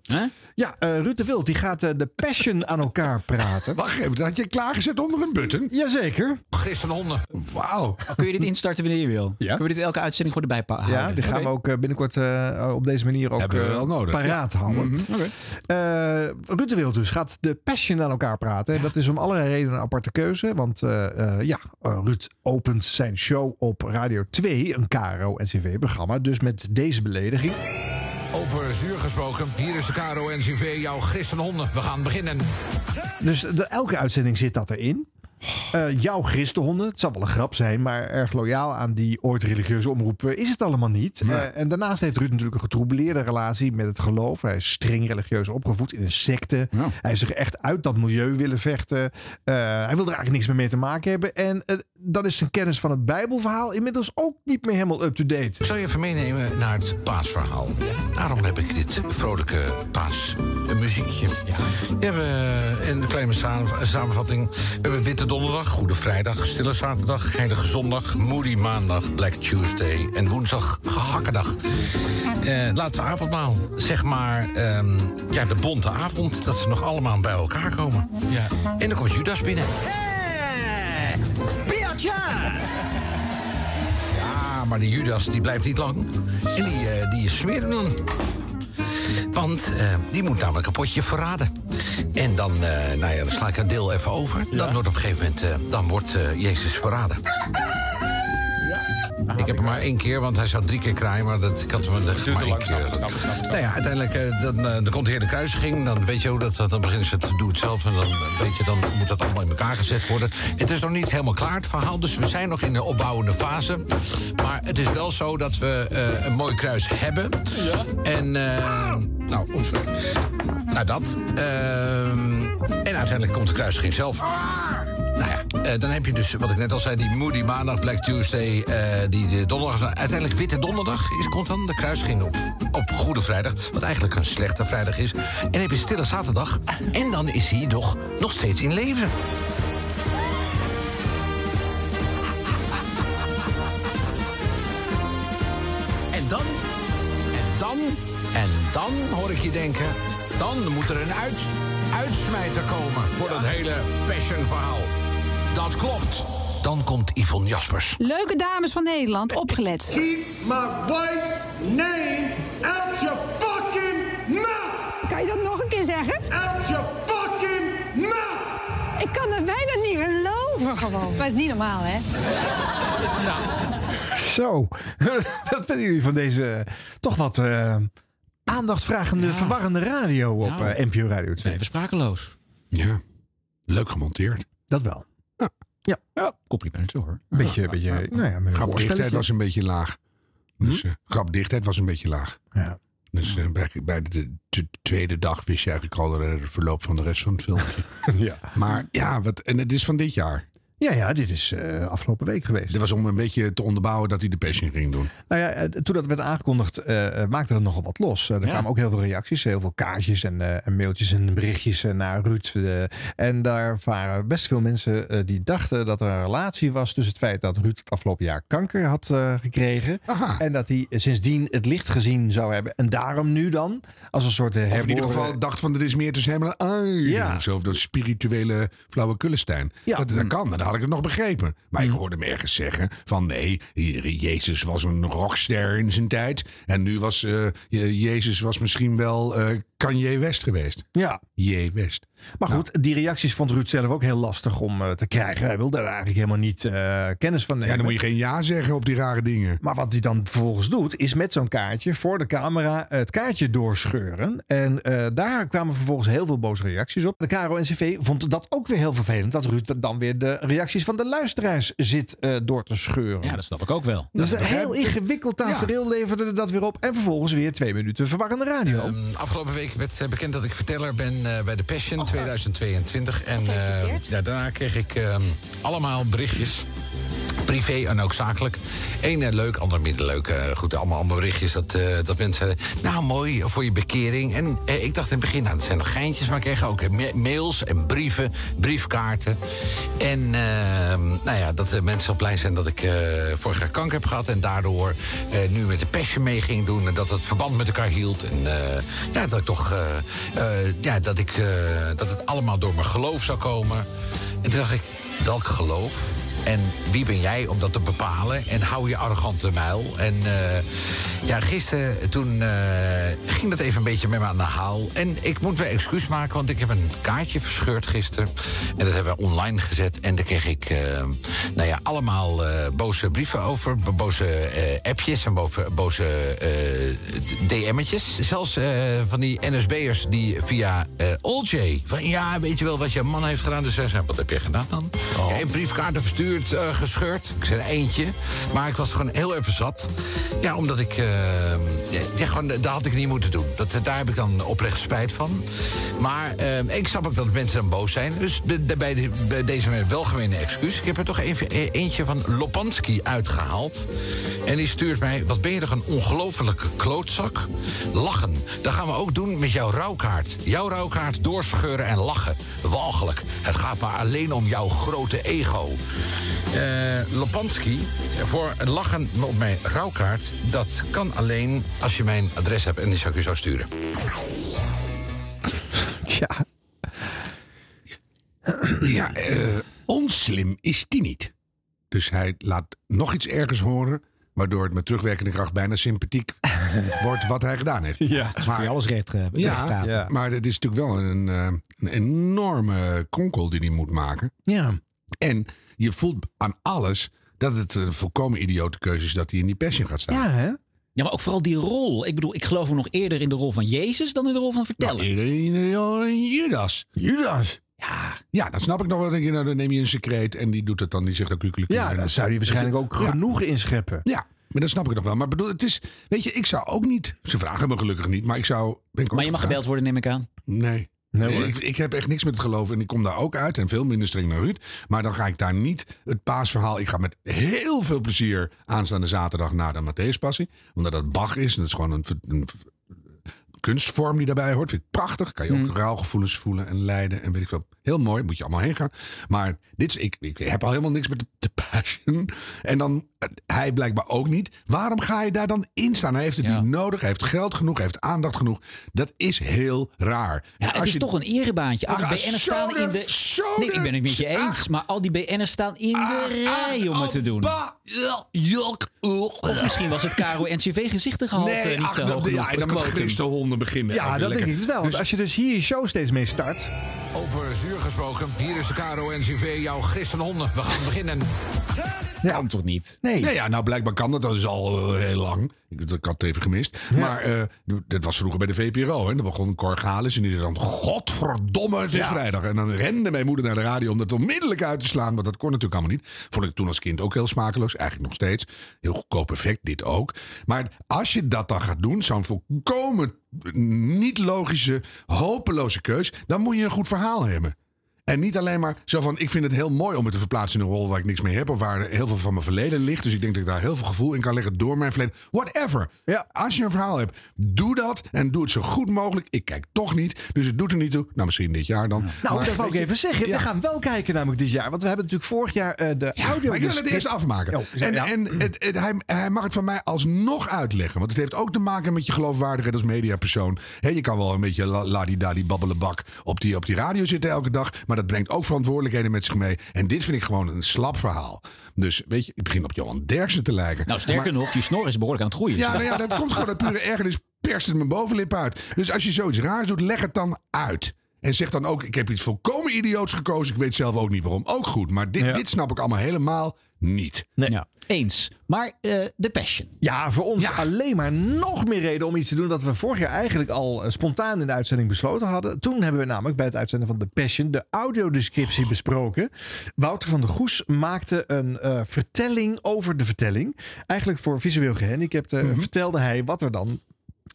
Ja, eh Ruud de Wild die gaat eh, de passion aan elkaar praten. Wacht even, dat had je klaargezet onder een button? Jazeker. Christenhonden. Wauw. Kun je dit instarten wanneer je wil? Ja. Kunnen we dit elke uitzending gewoon erbij houden? Ja, die gaan we ook binnenkort eh, op deze manier ook Hebben we wel nodig. paraat Ja. houden. Oké. Eh, Ruud de Wild dus gaat de passion aan elkaar praten. En dat is om allerlei redenen een aparte keuze. Want eh, eh, ja, Ruud opent zijn show op Radio 2, een KRO-NCV-programma. Dus met deze belediging. Over zuur gesproken, hier is de KRO-NCV, jouw christenhonden. We gaan beginnen. Dus de, elke uitzending zit dat erin. Eh, jouw christenhonden, het zal wel een grap zijn, maar erg loyaal aan die ooit religieuze omroep eh, is het allemaal niet. Eh, en daarnaast heeft Ruud natuurlijk een getroubleerde relatie met het geloof. Hij is streng religieus opgevoed in een secte. Hij is zich echt uit dat milieu willen vechten. Eh, hij wil er eigenlijk niks meer mee te maken hebben. En dan is zijn kennis van het Bijbelverhaal inmiddels ook niet meer helemaal up-to-date. Ik zal je even meenemen naar het paasverhaal. Daarom heb ik dit vrolijke paasmuziekje. We hebben in de kleine samen- samenvatting... We hebben Witte Donderdag, Goede Vrijdag, Stille Zaterdag... Heilige Zondag, Moody Maandag, Black Tuesday... en woensdag Gehakkendag. Eh laatste avondmaal. Zeg maar ehm, ja, de bonte avond, dat ze nog allemaal bij elkaar komen. Ja. En dan komt Judas binnen. Beertje! Ja, maar die Judas die blijft niet lang. En die, eh die smeert hem dan. Want eh, die moet namelijk een potje verraden. En dan, eh, nou ja, dan sla ik een deel even over. Dan wordt op een gegeven moment, eh, dan wordt eh, Jezus verraden. Ik heb hem maar één keer, want hij zou drie keer kraaien, maar dat, ik had hem maar één keer. Nou ja, uiteindelijk eh, dan, dan komt de hele kruisiging. Dan weet je hoe dat, dan beginnen ze te doen het zelf. En dan, weet je, dan moet dat allemaal in elkaar gezet worden. Het is nog niet helemaal klaar, het verhaal. Dus we zijn nog in de opbouwende fase. Maar het is wel zo dat we eh, een mooi kruis hebben. Ja. En, eh, nou, oh, sorry. Nou, dat. Ehm, en uiteindelijk komt de kruisiging zelf. Nou ja, eh, dan heb je dus, wat ik net al zei, die Moody Maandag, Black Tuesday, eh, die de donderdag. Uiteindelijk Witte Donderdag is, komt dan de kruising op, op Goede Vrijdag, wat eigenlijk een slechte vrijdag is. En heb je Stille Zaterdag, en dan is hij toch nog steeds in leven. En dan, en dan, en dan hoor ik je denken, dan moet er een uit, uitsmijter komen voor dat hele passion-verhaal. Dat klopt. Dan komt Yvonne Jaspers. Leuke dames van Nederland, opgelet. Keep my wife's name out your fucking mouth! Kan je dat nog een keer zeggen? Out your fucking mouth! Ik kan het bijna niet geloven gewoon. Maar het is niet normaal, hè? Zo, wat vinden jullie van deze toch wat eh, aandachtvragende, verwarrende radio op Nou, eh, NPO Radio 2? Even sprakeloos. Ja, leuk gemonteerd. Dat wel. Ja. Complimenten hoor. Beetje, beetje, nou ja, Grapdichtheid was een beetje laag. Dus eh, grapdichtheid was een beetje laag. Ja. Dus eh, bij, bij de, de tweede dag wist je eigenlijk al de verloop van de rest van het filmpje. ja. Maar ja, wat, en het is van dit jaar. Ja, ja, dit is eh, afgelopen week geweest. Dit was om een beetje te onderbouwen dat hij de passion ging doen. Nou ja, eh, toen dat werd aangekondigd, eh, maakte er nogal wat los. Er Ja. kwamen ook heel veel reacties, heel veel kaartjes en, en mailtjes en berichtjes naar Ruud. en daar waren best veel mensen die dachten dat er een relatie was tussen het feit dat Ruud het afgelopen jaar kanker had gekregen. En dat hij sindsdien het licht gezien zou hebben. En daarom nu dan, als een soort Of in ieder herboren- geval dacht van er is meer tussen hem en. Ja. Of zo, of dat spirituele flauwe kullestein. Ja. Dat, dat kan, maar dat had ik het nog begrepen. Maar ik hoorde hem ergens zeggen van nee, hier, Jezus was een rockster in zijn tijd. En nu was eh, Je- Jezus was misschien wel eh Kanye West geweest. Ja. J. West. Maar goed, die reacties vond Ruud zelf ook heel lastig om eh, te krijgen. Hij wilde er eigenlijk helemaal niet eh, kennis van nemen. Ja, dan moet je geen ja zeggen op die rare dingen. Maar wat hij dan vervolgens doet, is met zo'n kaartje voor de camera het kaartje doorscheuren. En eh, daar kwamen vervolgens heel veel boze reacties op. De KRO-NCV vond dat ook weer heel vervelend. Dat Ruud dan weer de reacties van de luisteraars zit eh, door te scheuren. Ja, dat snap ik ook wel. Dus een heel ingewikkeld tafereel leverde dat weer op. En vervolgens weer twee minuten verwarrende radio. Ehm, afgelopen week werd bekend dat ik verteller ben eh, bij de Passion 2022. En eh, ja, daarna kreeg ik ehm, allemaal berichtjes. Privé en ook zakelijk. Eén eh, leuk, ander minder leuk. Eh, goed, allemaal, allemaal berichtjes dat, dat mensen. Nou, mooi voor je bekering. En ik dacht in het begin, nou, dat zijn nog geintjes. Maar ik kreeg ook ma- mails en brieven, briefkaarten. En ehm, nou ja, dat de mensen op blij zijn dat ik vorig jaar kanker heb gehad. En daardoor nu met de passion mee ging doen. En dat het verband met elkaar hield. En ja, dat ik toch... ja, dat, ik, dat het allemaal door mijn geloof zou komen. En toen dacht ik, welk geloof? En wie ben jij om dat te bepalen? En hou je arrogante muil. En eh, ja, gisteren toen eh, ging dat even een beetje met me aan de haal. En ik moet weer excuus maken, want ik heb een kaartje verscheurd gisteren. En dat hebben we online gezet. En daar kreeg ik eh, nou ja, allemaal boze brieven over. bo- Boze appjes en boze eh, DM'tjes. Zelfs van die NSB'ers die via Oljay... van ja, weet je wel wat je man heeft gedaan? Dus zij zei, wat heb je gedaan dan? Ja, een briefkaarten verstuurd, eh, gescheurd. Ik zei eentje. Maar ik was gewoon heel even zat. Ja, omdat ik... eh, ja, gewoon, dat had ik niet moeten doen. Dat, daar heb ik dan oprecht spijt van. Maar eh, ik snap ook dat mensen dan boos zijn. Dus de, bij, de- bij deze welgemeende excuus. Ik heb er toch even e- eentje van Lopansky uitgehaald. En die stuurt mij... Wat ben je toch een ongelofelijke klootzak? Lachen. Dat gaan we ook doen met jouw rouwkaart. Jouw rouwkaart doorscheuren en lachen. Walgelijk. Het gaat maar alleen om jouw grote ego. Eh Lopansky, voor het lachen op mijn rouwkaart... dat kan alleen als je mijn adres hebt. En die zou ik je zo sturen. Ja. Ja, eh, onslim is die niet. Dus hij laat nog iets ergens horen... waardoor het met terugwerkende kracht bijna sympathiek wordt wat hij gedaan heeft. Ja, dus kun je alles recht, eh, ja, ja, maar het is natuurlijk wel een, eh, een enorme konkel die hij moet maken. Ja. En je voelt aan alles dat het een volkomen idiote keuze is dat hij in die passion gaat staan. Ja, hè? Ja, maar ook vooral die rol. Ik bedoel, ik geloof hem nog eerder in de rol van Jezus dan in de rol van vertellen. Nou, eerder in de rol van Judas. Judas. Ja. Ja, dat snap ik nog wel. Dan je, nou, dan neem je een secreet en die doet het dan. Die zegt ook. Ja, daar zou hij waarschijnlijk ook Ja. genoeg inscheppen. Ja, maar dat snap ik nog wel. Maar bedoel, het is, weet je, ik zou ook niet. Ze vragen me gelukkig niet, maar ik zou. Ben ik ook Maar je mag gebeld worden, neem ik aan. Nee. Nee, ik, heb echt niks met het geloof en ik kom daar ook uit en veel minder streng naar Ruud. Maar dan ga ik daar niet het paasverhaal. Ik ga met heel veel plezier aanstaande zaterdag naar de Matthäuspassie. Omdat dat Bach is en dat is gewoon een kunstvorm die daarbij hoort. Vind ik prachtig. Kan je Mm. ook rouwgevoelens voelen en lijden en weet ik veel. Heel mooi, moet je allemaal heen gaan. Maar dit is, ik, ik heb al helemaal niks met de, de passion. En dan eh, hij blijkbaar ook niet. Waarom ga je daar dan in staan? Hij heeft het Ja. niet nodig. Hij heeft geld genoeg. Hij heeft aandacht genoeg. Dat is heel raar. Ja, het is je- toch een erebaantje. Al die Ja, BN'ers staan in de- Nee, ik ben het met je eens. Maar al die BN'ers staan in de rij om het te doen. Ba-. Of misschien was het Caro NCV gezichtengehalte Nee, niet ach, zo dat- hoog genoeg. ja, en dan de met christenhonden beginnen. Ja, dat denk ik dus wel. Want Dus- als je dus hier je show steeds mee start. Over zuur gesproken. Hier is de KRO-NCV, jouw christenhonden. We gaan beginnen. Kan toch niet? Nee. Nee, ja, nou blijkbaar kan dat. Dat is al eh, heel lang. Ik, ik had het even gemist. Maar eh, dat was vroeger bij de VPRO. En dan begon Cor Galis en die zei dan... Godverdomme, het is Ja. vrijdag. En dan rende mijn moeder naar de radio om dat onmiddellijk uit te slaan. Want dat kon natuurlijk allemaal niet. Vond ik toen als kind ook heel smakeloos. Eigenlijk nog steeds. Heel goedkoop effect, dit ook. Maar als je dat dan gaat doen, zo'n volkomen niet logische, hopeloze keus... dan moet je een goed verhaal hebben. En niet alleen maar zo van, ik vind het heel mooi om me te verplaatsen in een rol waar ik niks mee heb. Of waar heel veel van mijn verleden ligt. Dus ik denk dat ik daar heel veel gevoel in kan leggen door mijn verleden. Whatever. Ja. Als je een verhaal hebt, doe dat. En doe het zo goed mogelijk. Ik kijk toch niet. Dus het doet er niet toe. Nou, misschien dit jaar dan. Nou, Maar, dat wou ik even zeggen. ja. We gaan wel kijken namelijk dit jaar. Want we hebben natuurlijk vorig jaar eh, de audio... Maar ik wil het eerst afmaken. Oh, en en het, het- hij, hij mag het van mij alsnog uitleggen. Want het heeft ook te maken met je geloofwaardigheid als mediapersoon. Hè, je kan wel een beetje la- ladidadi babbelebak op die, op die radio zitten elke dag. Maar dat brengt ook verantwoordelijkheden met zich mee. En dit vind ik gewoon een slap verhaal. Dus weet je, ik begin op Johan Derksen te lijken. Nou, sterker Maar- nog, die snor is behoorlijk aan het groeien. ja, nou ja, dat komt gewoon uit pure ergernis. Perst het mijn bovenlip uit. Dus als je zoiets raars doet, leg het dan uit. En zeg dan ook, ik heb iets volkomen idioots gekozen. Ik weet zelf ook niet waarom. Ook goed. Maar dit, Ja. dit snap ik allemaal helemaal niet. Nee. Ja, eens. Maar eh, de Passion. Ja, voor ons Ja. alleen maar nog meer reden om iets te doen dat we vorig jaar eigenlijk al eh, spontaan in de uitzending besloten hadden. Toen hebben we namelijk bij het uitzenden van The Passion de audiodescriptie besproken. Wouter van der Goes maakte een eh, vertelling over de vertelling. Eigenlijk voor visueel gehandicapten Mhm. vertelde hij wat er dan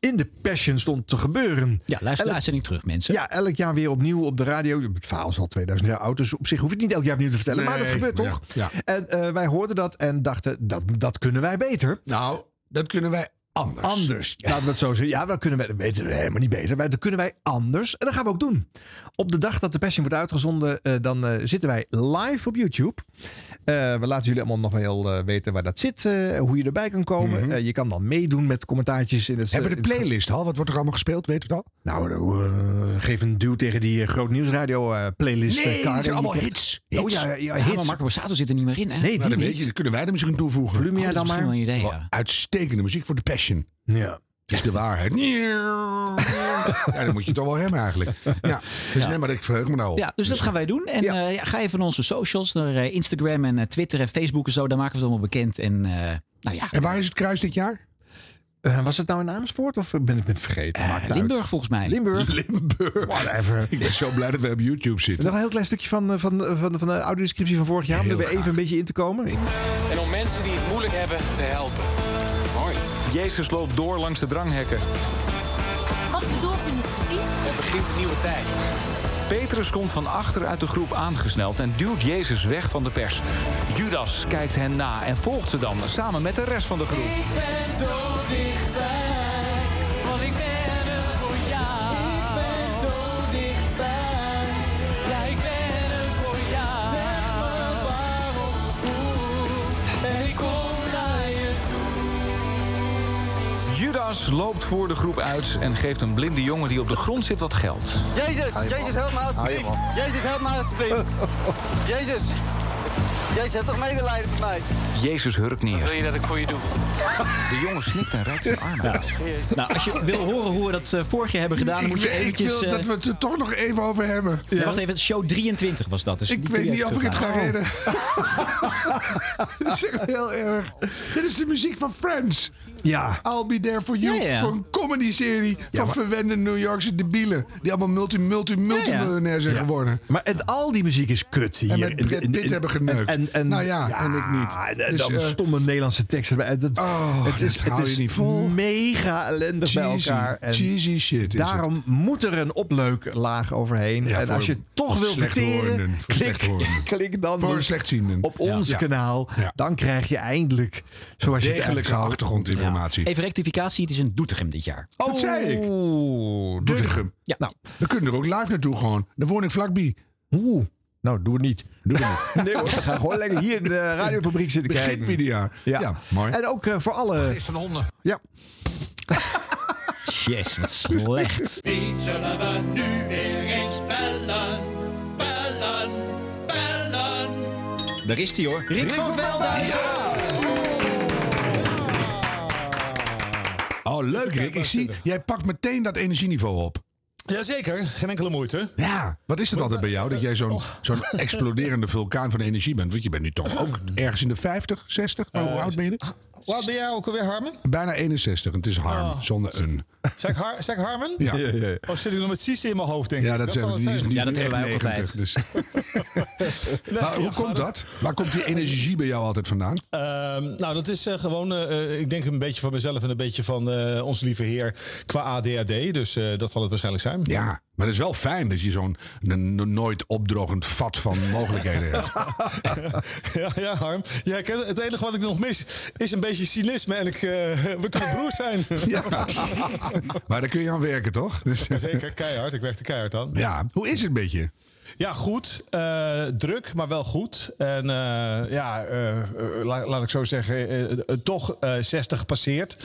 in de Passion stond te gebeuren. Ja, luister de uitzending terug, mensen. Ja, elk jaar weer opnieuw op de radio. Het verhaal is al 2000 jaar oud, dus op zich hoef je het niet elk jaar opnieuw te vertellen. maar dat gebeurt ja, toch? ja. En eh, wij hoorden dat en dachten, dat, dat kunnen wij beter. Nou, dat kunnen wij anders. Anders. Laten we het zo zeggen. Ja, dat kunnen wij, dat weten we helemaal niet beter. Wij, dat kunnen wij anders. En dat gaan we ook doen. Op de dag dat de Passion wordt uitgezonden, eh, dan eh, zitten wij live op YouTube. Eh, we laten jullie allemaal nog wel eh, weten waar dat zit. eh, hoe je erbij kan komen. Eh, je kan dan meedoen met commentaartjes in het. Mhm. Hebben we de playlist al? Wat wordt er allemaal gespeeld? Weet je het al? Nou, eh, geef een duw tegen die eh, Groot Nieuwsradio eh, playlist. Nee, eh, het zijn allemaal hits. Oh ja, ja, Ja, hits. maar Marco Borsato zit er niet meer in, hè? Nee, die Nou, dan niet. weet je, dan kunnen wij er misschien toevoegen. Volumia Oh, dat is dan maar. idee, ja. Uitstekende muziek voor de passion. Ja. Het is de waarheid. Ja, dat moet je toch wel hebben eigenlijk. Ja, dus nee, maar ik verheug me nou op. Ja, dus dat gaan wij doen. En Ja. eh, ja, ga even naar onze socials, naar eh, Instagram en eh, Twitter en Facebook en zo. Daar maken we het allemaal bekend. En eh, nou ja, En waar is het kruis dit jaar? Eh, was het nou in Amersfoort of ben ik het vergeten? Maakt het uit. Limburg volgens mij. Limburg. Limburg. Whatever. Ik ben zo blij dat we op YouTube zitten. Nog een heel klein stukje van, van, van, van de audiodescriptie van vorig jaar. Om er weer even een beetje in te komen. En om mensen die het moeilijk hebben te helpen. Jezus loopt door langs de dranghekken. Wat bedoelt u nu precies? Er begint een nieuwe tijd. Petrus komt van achter uit de groep aangesneld en duwt Jezus weg van de pers. Judas kijkt hen na en volgt ze dan samen met de rest van de groep. Ik ben Loopt voor de groep uit en geeft een blinde jongen die op de grond zit wat geld. Jezus, Jezus, help me alsjeblieft. Jezus, help me alsjeblieft. Jezus. Jezus, heb toch medelijden met mij? Jezus hurkt neer. Wil je dat ik voor je doe? De jongen snikt en reikt zijn armen uit. Nou, als je wil horen hoe we dat eh, vorig jaar hebben gedaan, dan moet je weet- ik eventjes... wil eh, dat we het er toch nog even over hebben. ja, wacht even, show 23 was dat. Dus Ik weet niet of ik het ga redden. Dit is echt heel erg. Dit is de muziek van Friends. Ja. I'll be there for you. Ja, ja. Voor een comedy-serie van maar- verwende New Yorkse debielen. Die allemaal multi, multi, multimiljonair zijn geworden. Maar en al die muziek is kut hier. En met in Brad in Pitt in- hebben geneukt. En, en, Nou ja, en ik niet. En Dus, dan eh, stomme Nederlandse teksten erbij. Dat, Oh, het is, het is niet vol. mega ellendig bij Cheesy. elkaar. En Cheesy shit is daarom moet er een opleuklaag overheen. En als je toch wil verteren, klik, klik dan Voor op ons kanaal. Dan krijg je eindelijk, zoals je het eigenlijk Degelijke zou... Even rectificatie, het is in Doetinchem dit jaar. Dat zei ik. Oeh, Doetinchem. Ja. Nou, We kunnen er ook live naartoe gewoon. Dan woon ik vlakbij. oeh. Nou, doe het niet. Doe het niet. Nee hoor, we gaan gewoon lekker hier in de radiofabriek zitten Begin kijken. het jaar. Ja, mooi. En ook eh, voor alle... Is van honden. Ja, Yes, wat slecht. Wie zullen we nu weer eens bellen? Bellen, bellen. Daar is hij hoor. Rick, van Veldhuizen. Oh, leuk Rick. Ik zie, jij pakt meteen dat energieniveau op. Jazeker, geen enkele moeite. Ja, wat is het altijd bij jou dat jij zo'n zo'n exploderende vulkaan van energie bent? Want je bent nu toch ook ergens in de 50, 60? Maar hoe oud ben je? Hoe oud ben jij ook alweer, Harmen? Bijna 61. Het is harm, Oh. zonder een. Zeg, Har zeg Harmen? Ja. Of zit ik nog met Sies in mijn hoofd, denk ik? Ja, dat, zijn, die, is- die Ja, dat hebben wij echt ook 90. Dus. Nee, Maar hoe ja, komt dat? Waar komt die energie bij jou altijd vandaan? Ehm, nou, dat is eh, gewoon, eh, ik denk een beetje van mezelf en een beetje van eh onze lieve heer qua ADHD. Dus eh, dat zal het waarschijnlijk zijn. Ja, maar het is wel fijn dat je zo'n nooit opdrogend vat van mogelijkheden hebt. ja, ja, Harm. Ja, het enige wat ik nog mis is een beetje cynisme en ik, eh, we kunnen broers zijn. Ja. Maar daar kun je aan werken, toch? Dus, Zeker, keihard. Ik werkte keihard aan. ja, hoe is het met je? Ja, goed. Eh, druk, maar wel goed. En eh, ja, eh, la- laat ik zo zeggen, toch eh 60 gepasseerd.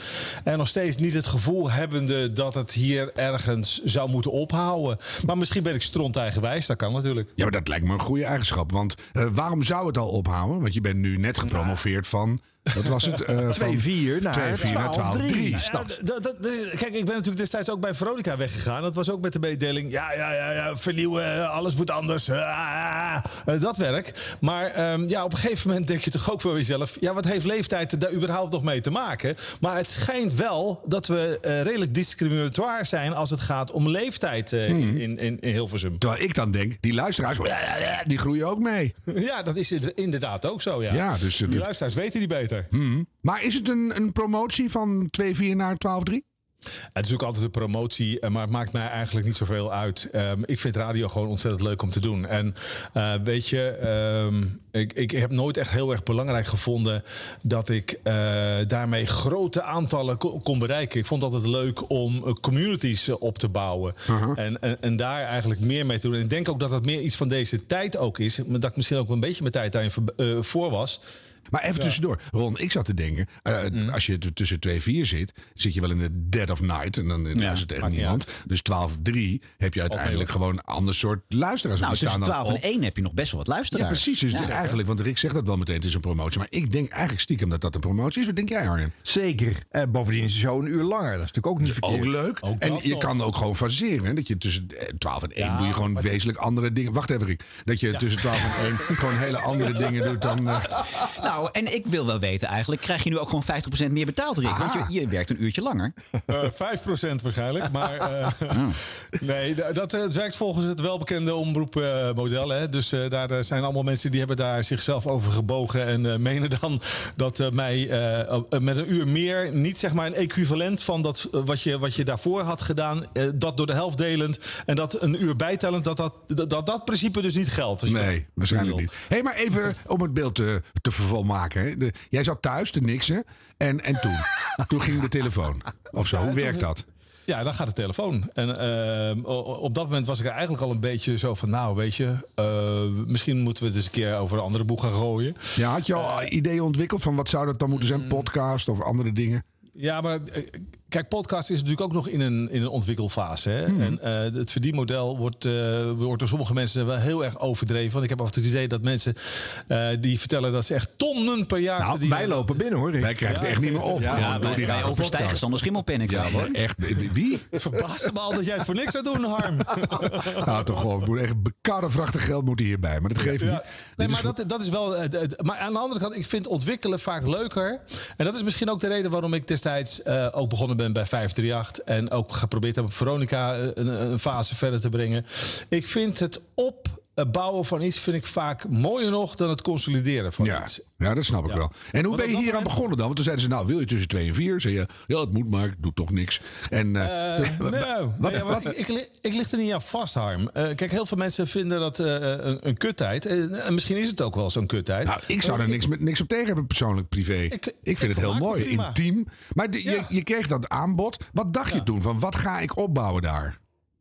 En nog steeds niet het gevoel hebbende dat het hier ergens zou moeten ophouden. Maar misschien ben ik stronteigenwijs, dat kan natuurlijk. Ja, maar dat lijkt me een goede eigenschap. Want waarom zou het al ophouden? Want je bent nu net gepromoveerd van... Wat was het? Eh, van 2-4 naar 2-4 naar 12-3. Ja, d- d- dat is- kijk, ik ben natuurlijk destijds ook bij Veronica weggegaan. Dat was ook met de mededeling. Ja, ja, ja, ja vernieuwen, alles moet anders. Ah, eh, dat werk. Maar ehm, ja, op een gegeven moment denk je toch ook voor jezelf. Ja, wat heeft leeftijd daar überhaupt nog mee te maken? Maar het schijnt wel dat we eh, redelijk discriminatoire zijn als het gaat om leeftijd eh, in, in, in, in Hilversum. Terwijl ik dan denk, die luisteraars, die groeien ook mee. Ja, dat is inderdaad ook zo. Ja, Ja, dus, eh, die luisteraars weten die beter. Mhm. Maar is het een, een promotie van 2-4 naar 12-3? Het is ook altijd een promotie, eh, maar het maakt mij eigenlijk niet zoveel uit. Ehm, ik vind radio gewoon ontzettend leuk om te doen. En eh, weet je, ehm, ik, ik heb nooit echt heel erg belangrijk gevonden dat ik eh, daarmee grote aantallen ko- kon bereiken. Ik vond het altijd leuk om communities op te bouwen. en, en, en daar eigenlijk meer mee te doen. En ik denk ook dat dat meer iets van deze tijd ook is. Dat ik misschien ook een beetje mijn tijd daarin voor was. Maar even Ja. tussendoor. Ron, ik zat te denken. eh, Mm. Als je tussen 2 en 4 zit, zit je wel in de dead of night. En dan luistert tegen maakt niet niemand. Dus 12 3 heb je uiteindelijk gewoon een ander soort luisteraars. Nou, tussen staan dan 12 en op. 1 heb je nog best wel wat Ja, luisteraars. precies. Dus het is eigenlijk, want Rick zegt dat wel meteen, het is een promotie. Maar ik denk eigenlijk stiekem dat dat een promotie is. Wat denk jij, Arjen? Zeker. En bovendien is de show een uur langer. Dat is natuurlijk ook niet verkeerd. Ook leuk. en je kan ook gewoon faseren. Hè? Dat je tussen eh, 12 en 1 Ja, doe je gewoon wezenlijk andere dingen. Wacht even, Rick. Dat je tussen 12 en 1 gewoon hele andere dingen doet dan. eh, Nou, en ik wil wel weten eigenlijk, krijg je nu ook gewoon 50% meer betaald, Rick? Want je, je werkt een uurtje langer. Eh 5% waarschijnlijk. Maar eh, nee, d- dat eh, werkt volgens het welbekende omroepmodel. hè. dus daar zijn allemaal mensen die hebben daar zichzelf over gebogen. En menen dan dat mij met een uur meer niet zeg maar een equivalent van dat, wat, je, wat je daarvoor had gedaan. dat door de helft delend en dat een uur bijtellend. Dat dat, dat, dat, dat principe dus niet geldt. Nee, dat waarschijnlijk niet. Hé, hey, maar even om het beeld te, te vervolmaken. Hè. De- jij zat thuis te niksen. En, en toen? toen ging de telefoon. Of zo. Hoe werkt dat? Ja, dan gaat de telefoon. En ehm, op dat moment was ik er eigenlijk al een beetje zo van... nou, weet je, eh, misschien moeten we het eens een keer over een andere boek gaan gooien. Ja, had je al ideeën ontwikkeld van wat zou dat dan moeten zijn? Podcast of andere dingen? Ja, maar eh, kijk, podcast is natuurlijk ook nog in een, in een ontwikkelfase. Hè? Mhm. En eh, het verdienmodel wordt, eh, wordt door sommige mensen wel heel erg overdreven. Want ik heb af en toe het idee dat mensen eh, die vertellen dat ze echt tonnen per jaar Nou, verdienen. wij lopen binnen hoor. Wij krijgen het echt niet meer op. Ja, Ja, door wij, die wij overstijgen. Sander Schimmelpenninck Ja, wel, hoor. echt. Wie? Het verbaast me al dat jij het voor niks zou doen, Harm. Nou, toch gewoon. Het moet echt bekarrenvrachtig geld moeten hierbij. Maar dat geeft Ja. niet. Nee, Dit is maar dat, dat is wel. maar aan de andere kant, ik vind ontwikkelen vaak leuker. En dat is misschien ook de reden waarom ik destijds eh, ook begonnen ben bij 538. En ook geprobeerd heb Veronica eh, een, fase verder te brengen. Ik vind het opbouwen van iets vind ik vaak mooier nog dan het consolideren van Ja, iets. ja, dat snap ik wel. En hoe Want ben je hier aan begonnen dan? Want toen zeiden ze, nou, wil je tussen 2 en 4? Zei je, ja, het moet maar, ik doe toch niks. En, eh, Eh, nee, wat, ik, ik, li- ik lig er niet aan vast, Harm. Eh, kijk, heel veel mensen vinden dat een, een kuttijd. En misschien is het ook wel zo'n kuttijd. nou, ik zou er niks, met, niks op tegen hebben, persoonlijk privé. Ik, vind het heel mooi, intiem. Maar de- je, je kreeg dat aanbod. Wat dacht je toen? Van wat ga ik opbouwen daar?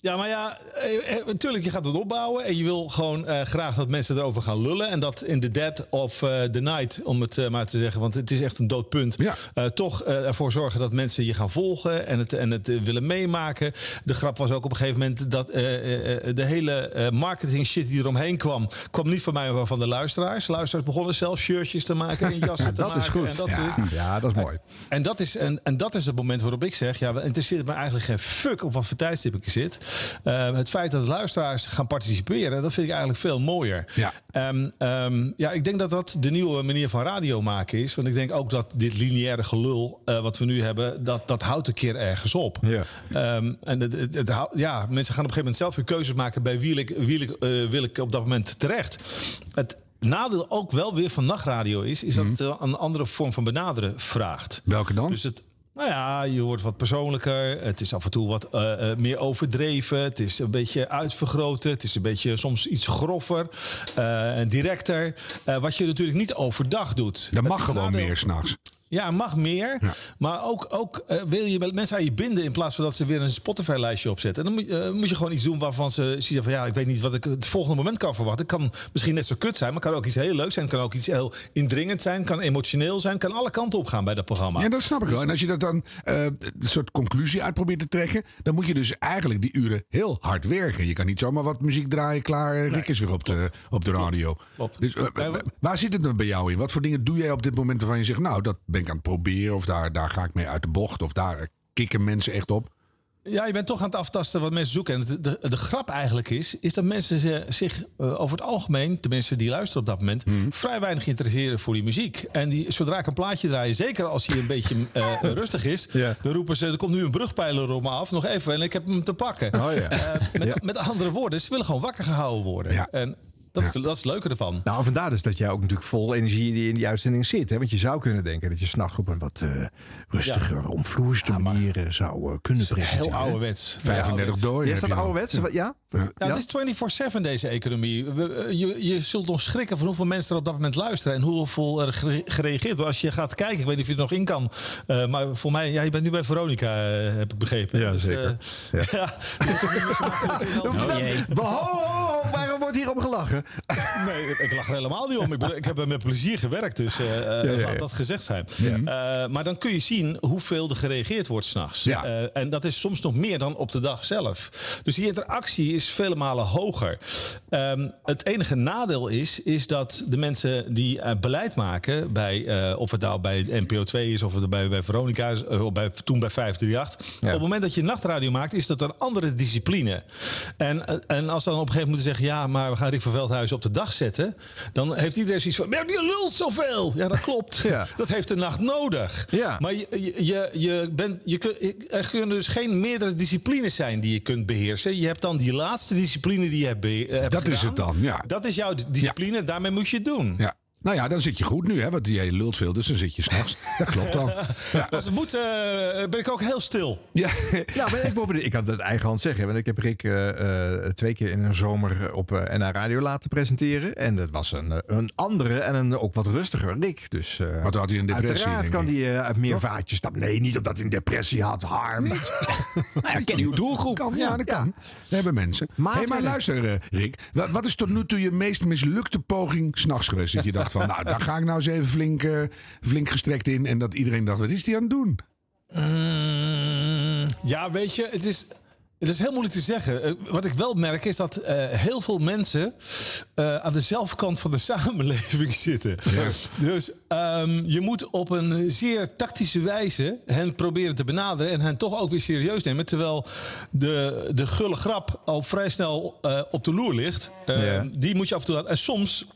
Ja, maar ja, eh, eh, natuurlijk, je gaat het opbouwen. En je wil gewoon eh, graag dat mensen erover gaan lullen. En dat in the dead of the night, om het maar te zeggen. Want het is echt een dood punt. eh, toch ervoor zorgen dat mensen je gaan volgen. En het, en het willen meemaken. De grap was ook op een gegeven moment dat de hele marketing shit die eromheen kwam. kwam niet van mij, maar van de luisteraars. Luisteraars begonnen zelf shirtjes te maken en jassen te Dat maken. is goed. En dat Ja, soort- ja, dat is mooi. en dat, is, en, en dat is het moment waarop ik zeg: ja, het interesseert me eigenlijk geen fuck op wat voor tijdstip ik zit. Eh, het feit dat luisteraars gaan participeren, dat vind ik eigenlijk veel mooier. Ja. Ehm, ehm, ja, ik denk dat dat de nieuwe manier van radio maken is. Want ik denk ook dat dit lineaire gelul eh, wat we nu hebben, dat, dat houdt een keer ergens op. Ja. Ehm, en het, het, ja, mensen gaan op een gegeven moment zelf weer keuzes maken bij wie ik, wie ik, eh, wil ik op dat moment terecht. Het nadeel ook wel weer van nachtradio is, is dat het een andere vorm van benaderen vraagt. Welke dan? Dus het, nou ja, je wordt wat persoonlijker. Het is af en toe wat eh, eh, meer overdreven. Het is een beetje uitvergroten. Het is een beetje soms iets groffer eh, en directer. Wat je natuurlijk niet overdag doet. Dat mag gewoon meer s'nachts. Ja, mag meer. Maar ook, ook eh, wil je mensen aan je binden in plaats van dat ze weer een Spotify-lijstje opzetten. En dan moet, je- eh, moet je gewoon iets doen waarvan ze zien van ja, ik weet niet wat ik het volgende moment kan verwachten. Het kan misschien net zo kut zijn, maar het kan ook iets heel leuks zijn. Het kan ook iets heel indringend zijn, kan emotioneel zijn, kan alle kanten op gaan bij dat programma. Ja, dat snap ik wel. En als je dat dan eh, een soort conclusie uit probeert te trekken, dan moet je dus eigenlijk die uren heel hard werken. Je kan niet zomaar wat muziek draaien, klaar, eh, Rick is weer op de, op de radio. Dus, wa- waar zit het dan bij jou in? Wat voor dingen doe jij op dit moment waarvan je zegt, nou, dat ben ik aan het proberen, of daar, daar ga ik mee uit de bocht, of daar kikken mensen echt op? Ja, je bent toch aan het aftasten wat mensen zoeken. En de, de, de grap eigenlijk is, is dat mensen ze- zich eh, over het algemeen, tenminste die luisteren op dat moment, vrij weinig interesseren voor die muziek. En die, zodra ik een plaatje draai, zeker als hij een beetje eh, rustig is, dan roepen ze, er komt nu een brugpijler op me af, nog even en ik heb hem te pakken. Oh. Eh, met, met andere woorden, ze willen gewoon wakker gehouden worden. En Dat, is, dat is het leuke ervan. Nou, vandaar dus dat jij ook natuurlijk vol energie in die, in die uitzending zit. Hè? Want je zou kunnen denken dat je s'nachts op een wat eh, rustiger, omvloerste manier eh, zou eh, kunnen presenteren. Heel ouderwets. 35 dooien. Ja, heb is dat ouderwets? Ja? ja? Ja, het is 24-7 deze economie. Je, je zult nog schrikken van hoeveel mensen er op dat moment luisteren en hoeveel er gere- gereageerd wordt. Als je gaat kijken, ik weet niet of je er nog in kan, eh, maar voor mij, ja, je bent nu bij Veronica, heb ik begrepen. Ja, Dus, zeker. eh, Ja. ja. Behalve, waarom wordt hierom gelachen? Nee, ik lach er helemaal niet om. Ik, ben- ik heb er met plezier gewerkt, dus ja, ja. laat dat gezegd zijn. Eh, maar dan kun je zien hoeveel er gereageerd wordt s'nachts. Eh, en dat is soms nog meer dan op de dag zelf. Dus die interactie is vele malen hoger. Ehm, het enige nadeel is, is dat de mensen die beleid maken, bij, of het nou bij NPO 2 is of het bij, bij Veronica is, of bij, toen bij 538. Op het moment dat je nachtradio maakt, is dat een andere discipline. En, en als dan op een gegeven moment moeten zeggen, ja, maar we gaan Rick van Op de dag zetten, dan heeft iedereen zoiets van, die lult zoveel. Ja, dat klopt. Ja. Dat heeft de nacht nodig. Ja. Maar je, je, je, je bent, je kun, er kunnen dus geen meerdere disciplines zijn die je kunt beheersen. Je hebt dan die laatste discipline die je hebt, eh, hebt Dat is het dan, ja. Dat is jouw discipline, daarmee moet je het doen. Ja. Nou ja, dan zit je goed nu, hè? Want jij lult veel, dus dan zit je s'nachts. Dat klopt dan. Ja. Als het moet, eh, ben ik ook heel stil. Ja. Ja, maar ik, bovendien, ik had het eigen hand zeggen. Want ik heb Rick eh, eh, twee keer in een zomer op eh NH Radio laten presenteren. En dat was een, een andere en een ook wat rustiger Rick. Dus, eh, Wat had hij een depressie, Uiteraard kan hij uit meer vaatjes stappen. Nee, niet omdat hij een depressie had, harm. Nou ja, ken uw doelgroep. Kan, ja, dat kan. Dat hebben mensen. Hé, Maatwerk. maar luister, Rick. Wat, wat is tot nu toe je meest mislukte poging s'nachts geweest? Dat je dacht van, nou, daar ga ik nou eens even flink, eh, flink gestrekt in. En dat iedereen dacht, wat is die aan het doen? Mm, ja, weet je, het is, het is heel moeilijk te zeggen. Eh, wat ik wel merk is dat eh, heel veel mensen eh, aan de zelfkant van de samenleving zitten. Dus ehm, je moet op een zeer tactische wijze hen proberen te benaderen en hen toch ook weer serieus nemen. Terwijl de, de gulle grap al vrij snel eh, op de loer ligt. Eh, Ja. Die moet je af en toe laten. En soms eh,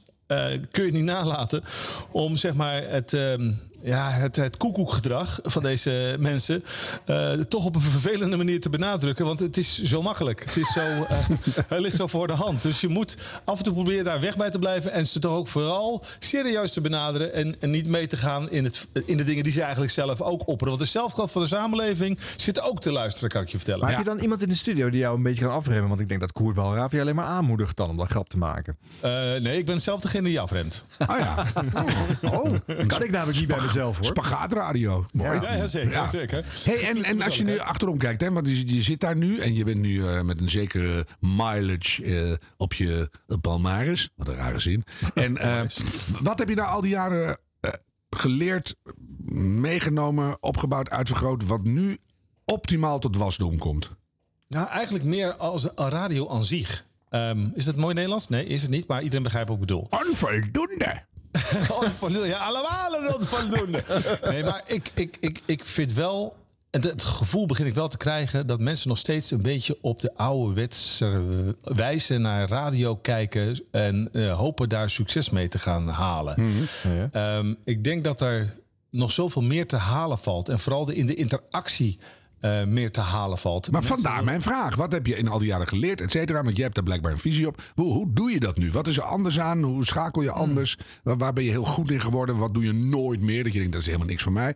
kun je het niet nalaten om zeg maar het, ehm, ja, het, het koekoekgedrag van deze mensen eh, toch op een vervelende manier te benadrukken. Want het is zo makkelijk. Het, is zo, eh, het ligt zo voor de hand. Dus je moet af en toe proberen daar weg bij te blijven. En ze toch ook vooral serieus te benaderen. En, en niet mee te gaan in, het, in de dingen die ze eigenlijk zelf ook opperen. Want de zelfkant van de samenleving zit ook te luisteren, kan ik je vertellen. Maar heb je dan iemand in de studio die jou een beetje kan afremmen? Want ik denk dat Koert wel Ravi alleen maar aanmoedigt dan om dat grap te maken. Eh, nee, ik ben zelf degene die afremt. Ah ja. Oh, kan ik namelijk niet bij mezelf hoor. Spagaatradio. Mooi. Ja, ja, zeker. Ja. zeker. Hey, en, en als je nu achterom kijkt, hè, want je, je zit daar nu en je bent nu eh, met een zekere mileage eh, op je palmaris. Wat een rare zin. En eh, wat heb je nou al die jaren eh, geleerd, meegenomen, opgebouwd, uitvergroot, wat nu optimaal tot wasdom komt? Nou, eigenlijk meer als een radio aan zich. Ehm, is dat mooi Nederlands? Nee, is het niet. Maar iedereen begrijpt wat ik bedoel. Onvoldoende. Onvoldoende. Ja, allemaal een onvoldoende. Nee, maar ik, ik, ik, ik vind wel... En het gevoel begin ik wel te krijgen dat mensen nog steeds een beetje op de ouderwetse wijze naar radio kijken en eh, hopen daar succes mee te gaan halen. Ehm, ik denk dat er nog zoveel meer te halen valt en vooral de, in de interactie eh, meer te halen valt. Maar Mensen vandaar mijn vraag. Wat heb je in al die jaren geleerd, et cetera? Want je hebt daar blijkbaar een visie op. Hoe, hoe doe je dat nu? Wat is er anders aan? Hoe schakel je anders? Waar, waar ben je heel goed in geworden? Wat doe je nooit meer? Dat je denkt, dat is helemaal niks voor mij.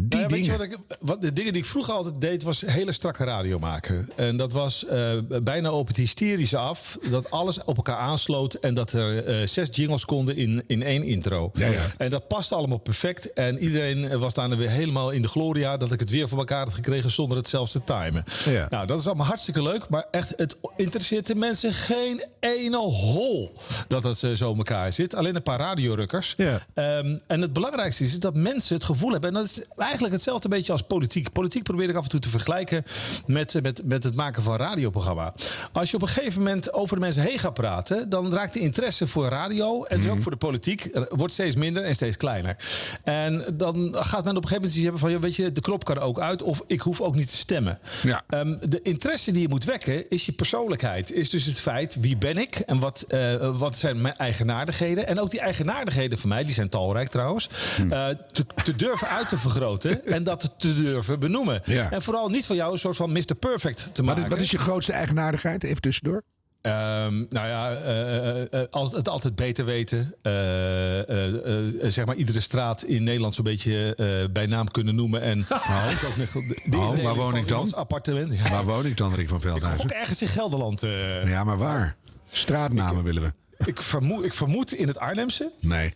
Die Nou ja, weet je dingen. wat ik, wat, de dingen die ik vroeger altijd deed, was hele strakke radio maken. En dat was eh, bijna op het hysterische af. Dat alles op elkaar aansloot. En dat er eh, zes jingles konden in, in één intro. En dat paste allemaal perfect. En iedereen was daarna weer helemaal in de gloria. Dat ik het weer voor elkaar had gekregen zonder het zelfs te timen. Ja. Nou, dat is allemaal hartstikke leuk. Maar echt, het interesseert de mensen geen ene hol dat het eh, zo in elkaar zit. Alleen een paar radiorukkers. Ja. Ehm, en het belangrijkste is dat mensen het gevoel hebben. En dat is eigenlijk hetzelfde beetje als politiek. Politiek probeer ik af en toe te vergelijken met, eh, met, met het maken van een radioprogramma. Als je op een gegeven moment over de mensen heen gaat praten, dan raakt de interesse voor radio en dus ook voor de politiek eh, wordt steeds minder en steeds kleiner. En dan gaat men op een gegeven moment iets hebben van, ja, weet je, de knop kan er ook uit of ik hoef ook niet te stemmen. Ja. Ehm, de interesse die je moet wekken is je persoonlijkheid. Is dus het feit wie ben ik en wat, eh, wat zijn mijn eigenaardigheden. En ook die eigenaardigheden van mij, die zijn talrijk trouwens. te, te durven uit te vergroten en dat te durven benoemen. Ja. En vooral niet van jou een soort van Mr. Perfect te Wat maken. is, wat is je grootste eigenaardigheid? Even tussendoor. Ehm, nou ja, eh, eh, eh, het altijd beter weten. Zeg maar iedere straat in Nederland zo'n beetje bij naam kunnen noemen. En ook ook nog Oh, waar woon ik dan? appartement. Ja. Waar woon ik dan, Rick van Ook Veldhuizen? ergens in Gelderland. Ja, maar waar? Straatnamen willen we. ik, vermoed, ik vermoed in het Arnhemse. Nee.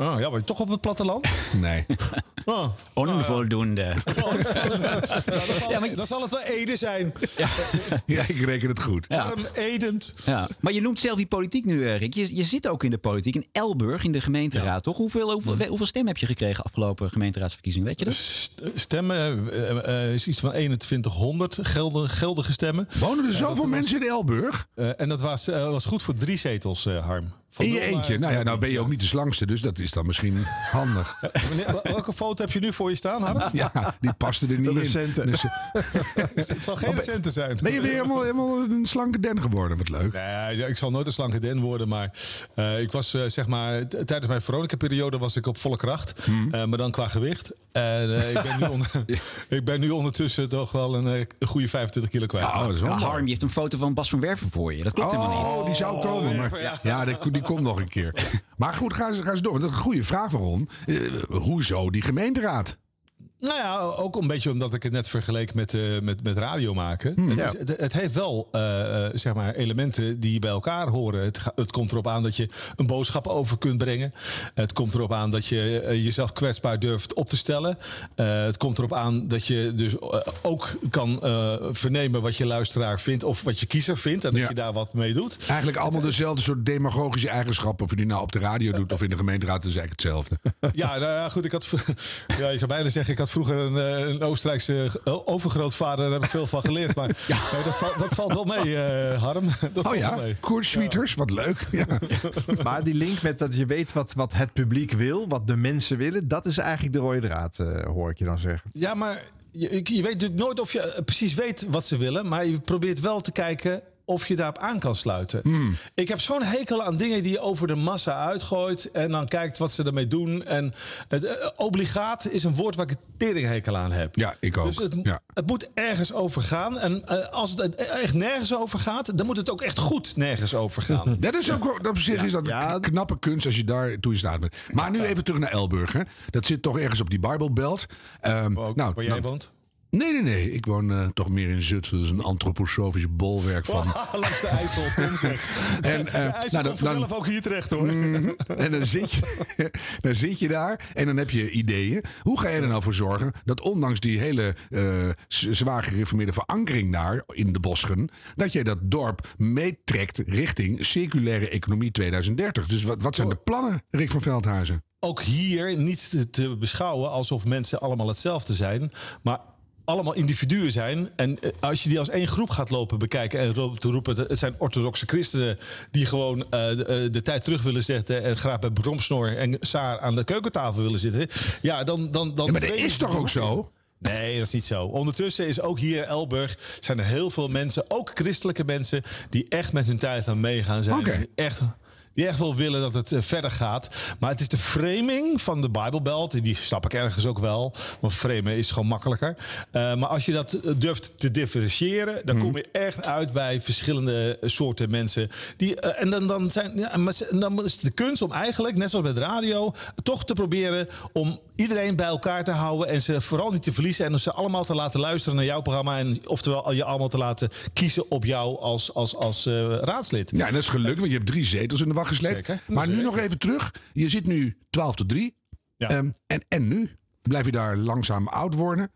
Oh, ja, maar toch op het platteland? Nee. Oh. Onvoldoende. Ja, maar dan zal het wel Ede zijn. Ja, ik reken het goed. Arm Edend. Ja. Maar je noemt zelf die politiek nu, eh, Rick. Je, je zit ook in de politiek. In Elburg, in de gemeenteraad, toch? Hoeveel, hoeveel, hoeveel stemmen heb je gekregen afgelopen gemeenteraadsverkiezingen? Weet je dat? Stemmen eh, eh, is iets van 2100 geldige, geldige stemmen. Wonen er Eh, zoveel was- mensen in Elburg? Eh, en dat was, eh, was goed voor drie zetels, eh, Harm. Van In je eentje. Nou ja, nou ben je ook niet de slangste, dus dat is dan misschien handig. Meneer, welke foto heb je nu voor je staan, Harm? Ja, die paste er niet in. recente. Dus, het zal geen recente zijn. ben je weer helemaal, helemaal een slanke den geworden? Wat leuk. Nee, ja, ik zal nooit een slanke den worden, maar eh, ik was eh, zeg maar tijdens mijn Veronica-periode was ik op volle kracht, Hmm. eh, maar dan qua gewicht. En eh, ik, ben nu onder- ik ben nu ondertussen toch wel een, eh, een goede 25 kilo kwijt. Oh, dat is wel Ja, mooi. Harm, je hebt een foto van Bas van Werven voor je. Dat klopt helemaal niet. Oh, die zou komen. Maar, ja, die, die komt nog een keer. Maar goed, ga eens, ga eens door. Dat is een goede vraag van Ron. Eh, hoezo die gemeenteraad? Nou ja, ook een beetje omdat ik het net vergeleek met, eh, met, met radio maken. Hmm. het, Ja. is- het, het heeft wel eh, eh, zeg maar elementen die bij elkaar horen. Het, het komt erop aan dat je een boodschap over kunt brengen. Het komt erop aan dat je jezelf kwetsbaar durft op te stellen. Het komt erop aan dat je dus ook kan vernemen wat je luisteraar vindt of wat je kiezer vindt. En dat Ja. je daar wat mee doet. Eigenlijk allemaal dezelfde soort demagogische eigenschappen. Of je die nou op de radio doet of in de gemeenteraad, is eigenlijk hetzelfde. Ja, nou ja, goed. Ik had, ja, je zou bijna zeggen, ik had vroeger een, eh, een Oostenrijkse eh, overgrootvader. Daar heb ik veel van geleerd. Maar nee, dat, val- dat valt wel mee, eh, Harm. Dat Oh valt ja. Koert Sweeters, wat leuk. Ja. Maar die link met dat je weet wat, wat het publiek wil, wat de mensen willen, dat is eigenlijk de rode draad, eh, hoor ik je dan zeggen. Ja, maar je, je weet natuurlijk nooit of je precies weet wat ze willen. Maar je probeert wel te kijken of je daarop aan kan sluiten. Hmm. Ik heb zo'n hekel aan dingen die je over de massa uitgooit. En dan kijkt wat ze ermee doen. En het, eh, obligaat is een woord waar ik een teringhekel aan heb. Ja, ik ook. Dus het, Ja. het moet ergens over gaan. En eh, als het echt nergens over gaat, dan moet het ook echt goed nergens over gaan. Dat is ook, wel- op zich is dat een knappe kunst als je daar toe in staat bent. Maar nu even terug naar Elburg. Hè. Dat zit toch ergens op die Bijbelbelt. Ehm, nou, waar jij nou- woont? Nee, nee, nee. Ik woon eh, toch meer in Zutphen. Dat is een antroposofisch bolwerk van... Langs de IJssel, zeg. En, de eh, IJssel nou, dan- komt vanzelf dan- ook hier terecht hoor. Mhm. En dan zit, je, dan zit je daar en dan heb je ideeën. Hoe ga je er nou voor zorgen dat ondanks die hele eh, zwaar gereformeerde verankering daar in de Boschen, dat je dat dorp meetrekt richting circulaire economie 2030? Dus wat, wat zijn de plannen, Rick van Veldhuizen? ook hier niet te, te beschouwen alsof mensen allemaal hetzelfde zijn. Maar allemaal individuen zijn. En eh, als je die als één groep gaat lopen bekijken en roepen... het zijn orthodoxe christenen die gewoon eh, de, eh, de tijd terug willen zetten... en graag bij Bromsnor en Saar aan de keukentafel willen zitten... ja, dan... dan, dan Ja, maar dat is toch ook zo? Nee, dat is niet zo. Ondertussen is ook hier in Elburg zijn er heel veel mensen, ook christelijke mensen, die echt met hun tijd aan meegaan zijn. Die echt, die echt wel willen dat het eh, verder gaat. Maar het is de framing van de Bijbelbelt. en Die snap ik ergens ook wel. Want framen is gewoon makkelijker. Eh, maar als je dat eh, durft te differentiëren, dan kom je echt uit bij verschillende soorten mensen. Die, en dan, dan, zijn, ja, maar dan is het de kunst om eigenlijk, net zoals bij de radio, toch te proberen om iedereen bij elkaar te houden en ze vooral niet te verliezen en om ze allemaal te laten luisteren naar jouw programma en oftewel je allemaal te laten kiezen op jou als, als, als eh, raadslid. Ja, en dat is gelukt, want je hebt drie zetels in de wacht gesleept. Maar nu Zeker. nog even terug. Je zit nu 12 tot 3. Ehm, en, en nu? Blijf je daar langzaam oud worden?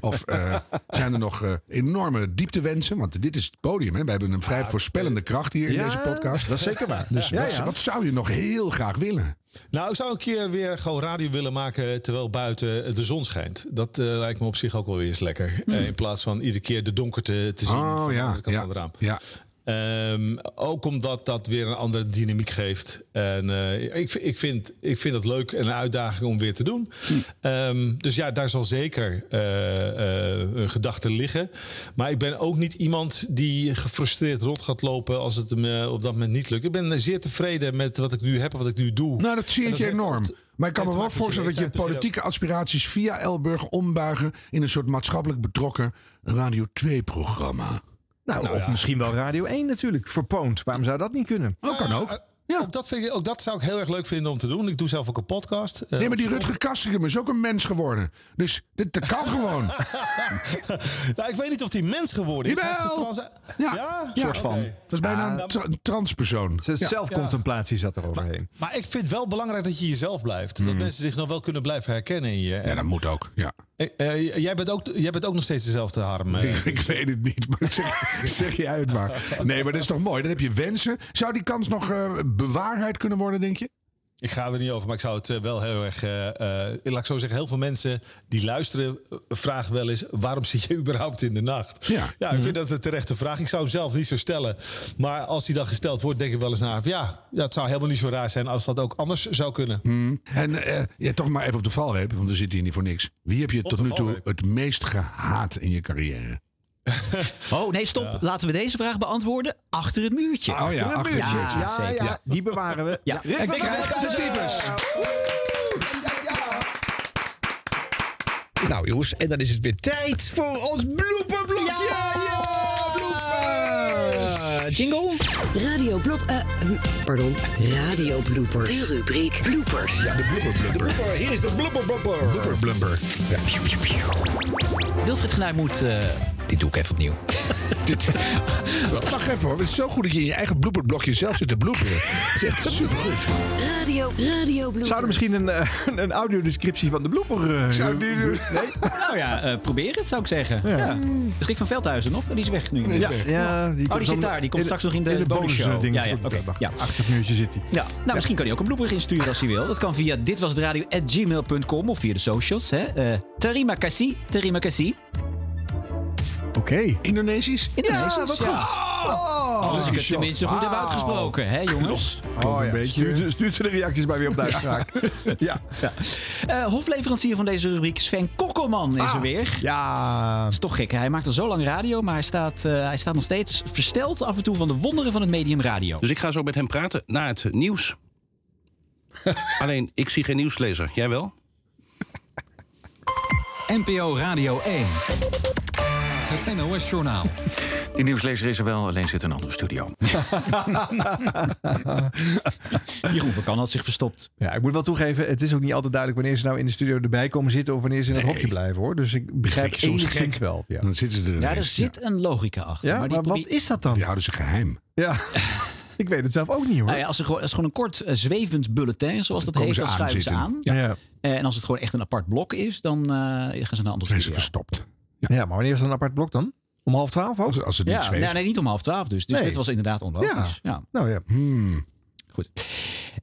Of eh, zijn er nog eh, enorme dieptewensen? Want dit is het podium. Hè? We hebben een vrij voorspellende kracht hier in Ja, deze podcast. dat is zeker waar. Dus Ja, wat, ja. wat zou je nog heel graag willen? Nou, ik zou een keer weer gewoon radio willen maken terwijl buiten de zon schijnt. Dat eh, lijkt me op zich ook wel weer eens lekker. Eh, in plaats van iedere keer de donkerte te zien Oh, van de ja, andere kant ja, van het raam. Ja. Ehm, ook omdat dat weer een andere dynamiek geeft. En eh, ik, vind- ik, vind, ik vind het leuk en een uitdaging om weer te doen. Ehm, dus ja, daar zal zeker eh, eh, een gedachte liggen. Maar ik ben ook niet iemand die gefrustreerd rond gaat lopen als het eh, op dat moment niet lukt. Ik ben zeer tevreden met wat ik nu heb en wat ik nu doe. Nou, dat zie ik je enorm. ook- Maar ik kan me wel voorstellen dat je dus politieke aspiraties via Elburg ombuigen in een soort maatschappelijk betrokken Radio 2-programma. Nou, Nou of ja. misschien wel Radio 1 natuurlijk. Verpoond. Waarom zou dat niet kunnen? Dat kan ook. Ja. Ook, dat vind ik, ook dat zou ik heel erg leuk vinden om te doen. Ik doe zelf ook een podcast. eh, Nee, maar die Rutger Kastikum is ook een mens geworden. Dus dit, dat kan gewoon. nou, ik weet niet of hij mens geworden is. Is Jawel. trans- Ja, Ja? soort Ja, van. Dat is bijna Ja, een, tra- een transpersoon. Zijn Ja. zelfcontemplatie zat er overheen. Maar ik vind het wel belangrijk dat je jezelf blijft. Dat mensen zich nog wel kunnen blijven herkennen in je. Mm. Ja, dat moet ook. Ja. Eh, eh, jij, bent ook, jij bent ook nog steeds dezelfde Harm. eh. Ik, weet het niet, maar zeg, zeg jij het maar. Nee, maar dat is toch mooi. Dan heb je wensen. Zou die kans nog eh, bewaarheid kunnen worden, denk je? Ik ga er niet over, maar ik zou het eh, wel heel erg. eh, eh, laat ik zo zeggen, heel veel mensen die luisteren vragen wel eens: waarom zit je überhaupt in de nacht? Ja. ja ik vind dat een terechte vraag. Ik zou hem zelf niet zo stellen. Maar als die dan gesteld wordt, denk ik wel eens naar: ja, het zou helemaal niet zo raar zijn als dat ook anders zou kunnen. Hmm. En ja, toch maar even op de valreep, want we zitten hier niet voor niks. Wie heb je Op tot nu toe het meest gehaat in je carrière? Oh, nee, stop. Laten we deze vraag beantwoorden achter het muurtje. Oh ja, achter het Ja, muurtje. Ja, zeker. ja, die bewaren we. Ja. Ja. En Ik krijg de tyfus. Nou jongens, en dan is het weer tijd voor ons blooperblokje. Eh, jingle? Radio Blop... eh, hm, pardon, Radio Bloopers. De rubriek Bloopers. Ja, de blooper blumper. Hier is de blooper blumper. Blubber blumper. Ja. Wilfried Genuij moet... eh, dit doe ik even opnieuw. Wacht even hoor, het is zo goed dat je in je eigen blooperblokje zelf zit te bloeperen. Het is echt supergoed. Radio, Radio Bloopers. Zou er misschien een, eh, een audiodescriptie van de blooper... eh, Zou die doen? Nee? nou ja, eh, probeer het zou ik zeggen. Ja. Is Rick van Veldhuizen nog? Die is weg nu. Ja, ja, die oh, die zit daar. Die komt straks nog in de, bonusshow. Ding, Ja, ja, oké. ja. Achter het muurtje zit hij. Ja. Nou, misschien kan hij ook een blooper insturen als hij wil. Dat kan via ditwasderadio.gmail.com of via de socials. Hè. Eh, terima kasih, terima kasih. Oké. Indonesisch? Indonesisch, Ja, wat ja. goed. Oh, Als ik het tenminste goed heb uitgesproken, hè jongens? Oh, een ja. beetje. Stuurt, stuurt ze de reacties bij weer op de uitspraak. ja. Eh, hofleverancier van deze rubriek, Sven Kokkelman, is er weer. Ah, Ja. Dat is toch gek. hè? Hij maakt al zo lang radio, maar hij staat, eh, hij staat nog steeds versteld af en toe van de wonderen van het medium radio. Dus ik ga zo met hem praten na het nieuws. Alleen, ik zie geen nieuwslezer. Jij wel? NPO Radio 1. Het NOS-journaal. Die nieuwslezer is er wel, alleen zit in een andere studio. Jeroen van Kan had zich verstopt. Ja, ik moet wel toegeven, het is ook niet altijd duidelijk wanneer ze nou in de studio erbij komen zitten of wanneer ze in het hokje blijven hoor. Dus ik begrijp enigszins wel. Ja, Dan zitten ze er Ja, er ineens. zit een logica achter. ja maar wat is dat dan? Die houden ze geheim. Ja, ik weet het zelf ook niet hoor. Nou ja, als, er gewoon, als gewoon een kort eh, zwevend bulletin, zoals dat heet, dan ze schuiven ze aan. ja. Eh, en als het gewoon echt een apart blok is, dan eh, gaan ze naar een andere Zijn ze studio. verstopt. Ja, maar wanneer is dat een apart blok dan? Om half twaalf ook? Als, als het niet Ja, zweeft. nee, nee, niet om half twaalf dus. Dus Nee. dit was inderdaad onlogisch. Ja. Nou ja. Hmm. Goed.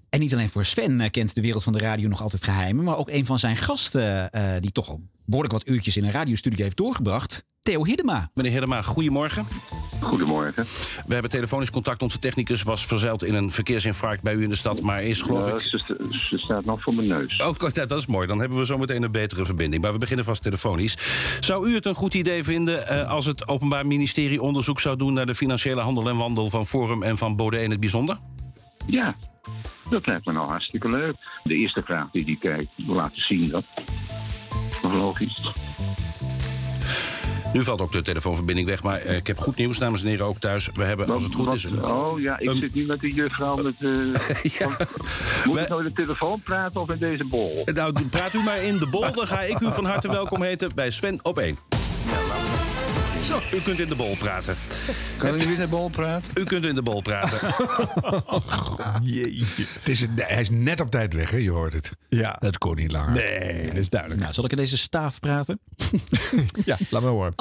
En niet alleen voor Sven eh, kent de wereld van de radio nog altijd geheimen, maar ook een van zijn gasten, eh, die toch al behoorlijk wat uurtjes in een radiostudio heeft doorgebracht, Theo Hiddema. Meneer Hedema, goedemorgen. Goedemorgen. We hebben telefonisch contact. Onze technicus was verzeild in een verkeersinfarct bij u in de stad, maar is geloof Ja, ik... ze, sta- ze staat nog voor mijn neus. Oh, nou, dat is mooi. Dan hebben we zo meteen een betere verbinding. Maar we beginnen vast telefonisch. Zou u het een goed idee vinden eh, als het Openbaar Ministerie onderzoek zou doen naar de financiële handel en wandel van Forum en van Bode in het bijzonder? Ja, dat lijkt me nou hartstikke leuk. De eerste vraag die die kijkt, laten zien dat. Logisch. Nu valt ook de telefoonverbinding weg, maar eh, ik heb goed nieuws, dames en heren, ook thuis. We hebben, als het goed Wat- is... Oh ja, ik zit nu met die juffrouw met... eh, van- Moet ik nou in de telefoon praten of in deze bol? Nou, praat u maar in de bol. Dan ga ik u van harte welkom heten bij Sven op 1. Zo, u kunt in de bol praten. Kan ik in de bol praten? U kunt in de bol praten. Jeetje. Het is een- hij is net op tijd weg, hè? je hoort het. Ja. Dat kon niet langer. Nee, dat is duidelijk. Nou, zal ik in deze staaf praten? Ja, laat me horen.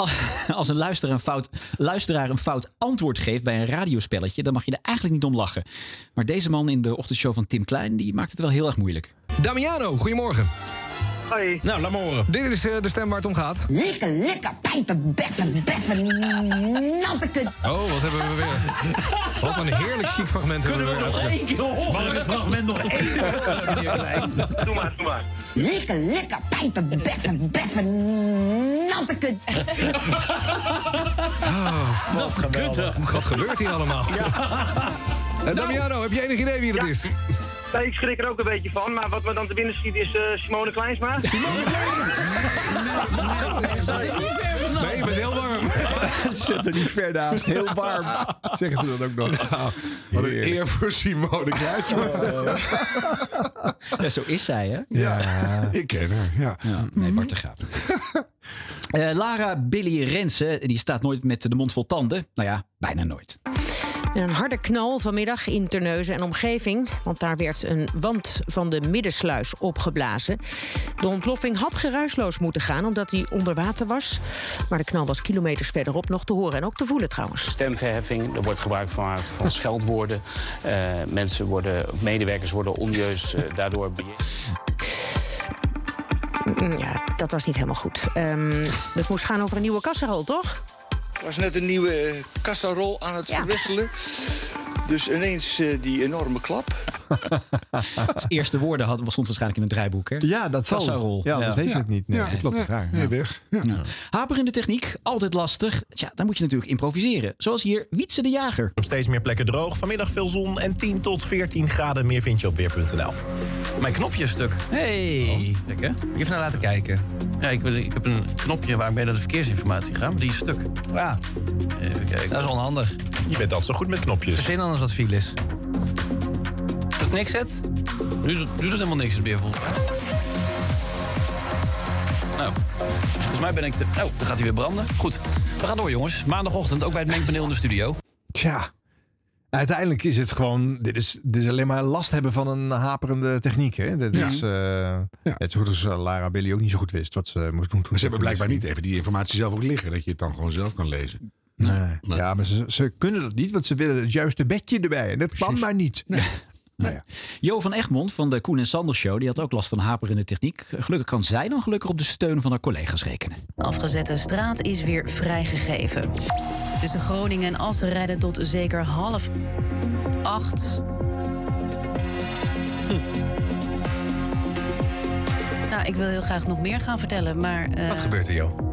Als een luisteraar een, fout, luisteraar een fout antwoord geeft bij een radiospelletje, dan mag je er eigenlijk niet om lachen. Maar deze man in de ochtendshow van Tim Klein, die maakt het wel heel erg moeilijk. Damiano, goedemorgen. Hoi. Nou, laat maar horen. Dit is eh, de stem waar het om gaat. Lekker, lekker pijpen, beffen, beffen, natte kut. Oh, wat hebben we weer? Wat een heerlijk chic fragment hebben we weer uitgelegd. keer horen? Mag ik het fragment nog één keer horen, meneer Klein? Doe maar, doe maar. Lekker, lekker pijpen, beffen, beffen, natte kut. Oh, wat geweldig. Wat gebeurt hier allemaal? Eh, Damiano, heb je enig idee wie dat is? Nee, ik schrik er ook een beetje van. Maar wat me dan te binnen schiet is eh, Simone Kleinsma. Simone Nee, ik ben heel warm. Zet er niet ver naast. Heel warm. Zeggen ze dat ook nog. Wat een eer voor Simone Kleinsma. Ja, zo is zij, hè? Ja, ik ken haar. Ja. nee, Bart de Graaf. Eh, Lara Billy Rensen, die staat nooit met de mond vol tanden. Nou ja, bijna nooit. En Een harde knal vanmiddag in Terneuzen en omgeving. Want daar werd een wand van de middensluis opgeblazen. De ontploffing had geruisloos moeten gaan omdat hij onder water was. Maar de knal was kilometers verderop nog te horen en ook te voelen trouwens. Stemverheffing, er wordt gebruik gemaakt van scheldwoorden. Eh, mensen worden, medewerkers worden onjuist eh, daardoor bejegend. Mm, Ja, dat was niet helemaal goed. Ehm het moest gaan over een nieuwe kasserol, toch? Was net een nieuwe eh, kassarol aan het verwisselen. Dus ineens eh, die enorme klap. Als eerste woorden had, stond waarschijnlijk in het draaiboek, hè? Ja, dat zal. Kassarol. Ja, dat lees ik niet. Nee, Ja, dat klopt. ja, raar. Nee, ja. weg. Ja. Haper in de techniek, altijd lastig. Tja, dan moet je natuurlijk improviseren. Zoals hier Wietse de Jager. Op steeds meer plekken droog. Vanmiddag veel zon en 10 tot 14 graden. Meer vind je op weer.nl. Mijn knopje is stuk. Hey. Kijk hè? Moet je even naar laten kijken. Ja, ik, wil- ik heb een knopje waar ik mee naar de verkeersinformatie ga, maar die is stuk. Ja. Even kijken. Dat is onhandig. Je bent altijd zo goed met knopjes. Verzin wat viel is. Dat niks zet? Nu doet, doet helemaal niks het beervol. Nou, volgens mij ben ik... De... Oh, dan gaat hij weer branden. Goed, we gaan door jongens. Maandagochtend, ook bij het mengpaneel in de studio. Tja. Uiteindelijk is het gewoon. Dit is, dit is alleen maar last hebben van een haperende techniek. Hè? Dat Ja. is. eh Net zo goed als eh, Lara Billy ook niet zo goed wist wat ze moest doen. toen ze hebben blijkbaar niet even die informatie zelf ook liggen. Dat je het dan gewoon zelf kan lezen. Nee. Ja, maar ze, ze kunnen dat niet, want ze willen het juiste bedje erbij. En dat kan maar niet. Nou ja. Jo van Egmond van de Koen en Sander Show... die had ook last van haperende techniek. Gelukkig kan zij dan gelukkig op de steun van haar collega's rekenen. Afgezette straat is weer vrijgegeven. Tussen Groningen en Assen rijden tot zeker half acht. Nou, ik wil heel graag nog meer gaan vertellen, maar... eh, Wat gebeurt er, joh?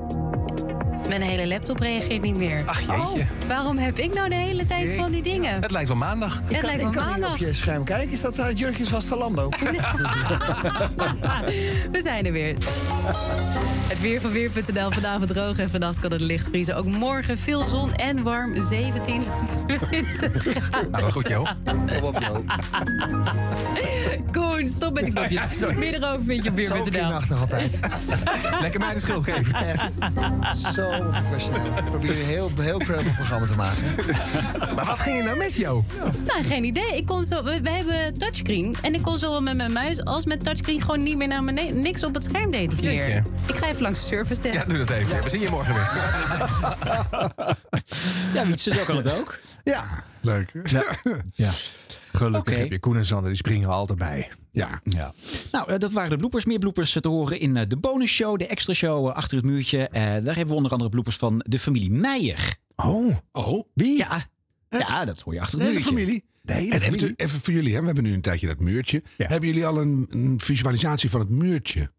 Mijn hele laptop reageert niet meer. Ach, jeetje. waarom heb ik nou de hele tijd van die dingen? Het lijkt wel maandag. Het lijkt wel ik kan niet maandag. op je scherm kijken. Is dat uit Jurkjes van Stalando? We zijn er weer. Het weer van Weer.nl. Vanavond droog en vannacht kan het licht vriezen. Ook morgen veel zon en warm. 17 tot 20 graden. Nou, goed, joh. Kom op, joh. Koen, stop met die knopjes. Ja, sorry. Meer erover vind je op Zo Weer.nl. kinderachtig altijd. Lekker mij de schuld geven. Echt. Zo professioneel. Ik probeer een heel, heel prettig programma te maken. Maar wat ging er nou mis, joh? Nou, geen idee. Ik kon zo, we, we hebben touchscreen. En ik kon zowel met mijn muis als met touchscreen gewoon niet meer naar beneden. Niks op het scherm deed ik meer. Jeetje. Ik ga even langs de service desk. Ja, doe dat even. We zien je morgen weer. Ja, Wietse, zo kan het ook. Ja. Leuk. Ja. ja. Gelukkig Oké. heb je Koen en Sander, die springen er altijd bij. Ja. Ja. Nou, eh, dat waren de bloopers. Meer bloopers eh, te horen in eh, de bonusshow, de extra show eh, achter het muurtje. Eh, daar hebben we onder andere bloopers van de familie Meijer. Oh. Oh. Wie? Ja, ja dat hoor je achter het Nee, de muurtje. familie. Nee, En even, even voor jullie, hè? we hebben nu een tijdje dat muurtje. Hebben jullie al een, een visualisatie van het muurtje?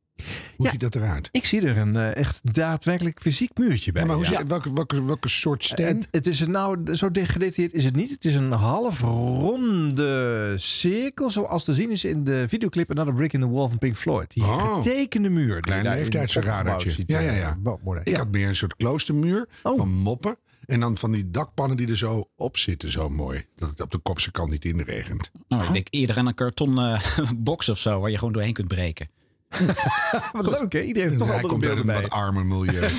Hoe ziet dat eruit? Ik zie er een eh, echt daadwerkelijk fysiek muurtje bij. Ja, maar hoe ja. welke, welke, welke soort stem? Het, het is een, nou, zo gedetailleerd is het niet. Het is een half ronde cirkel, zoals te zien is in de videoclip Another Brick in the Wall van Pink Floyd. Die Oh. getekende muur. die Klein ziet, Ja, ja, eh, ja. Ik Ja. had meer een soort kloostermuur Oh. van moppen. En dan van die dakpannen die er zo op zitten, zo mooi. Dat het op de kopse kant niet inregent. Nou, ik denk eerder aan een karton eh, box of zo, waar je gewoon doorheen kunt breken. Wat leuk, hè? Iedereen heeft toch Hij komt uit een bij. wat armer milieu.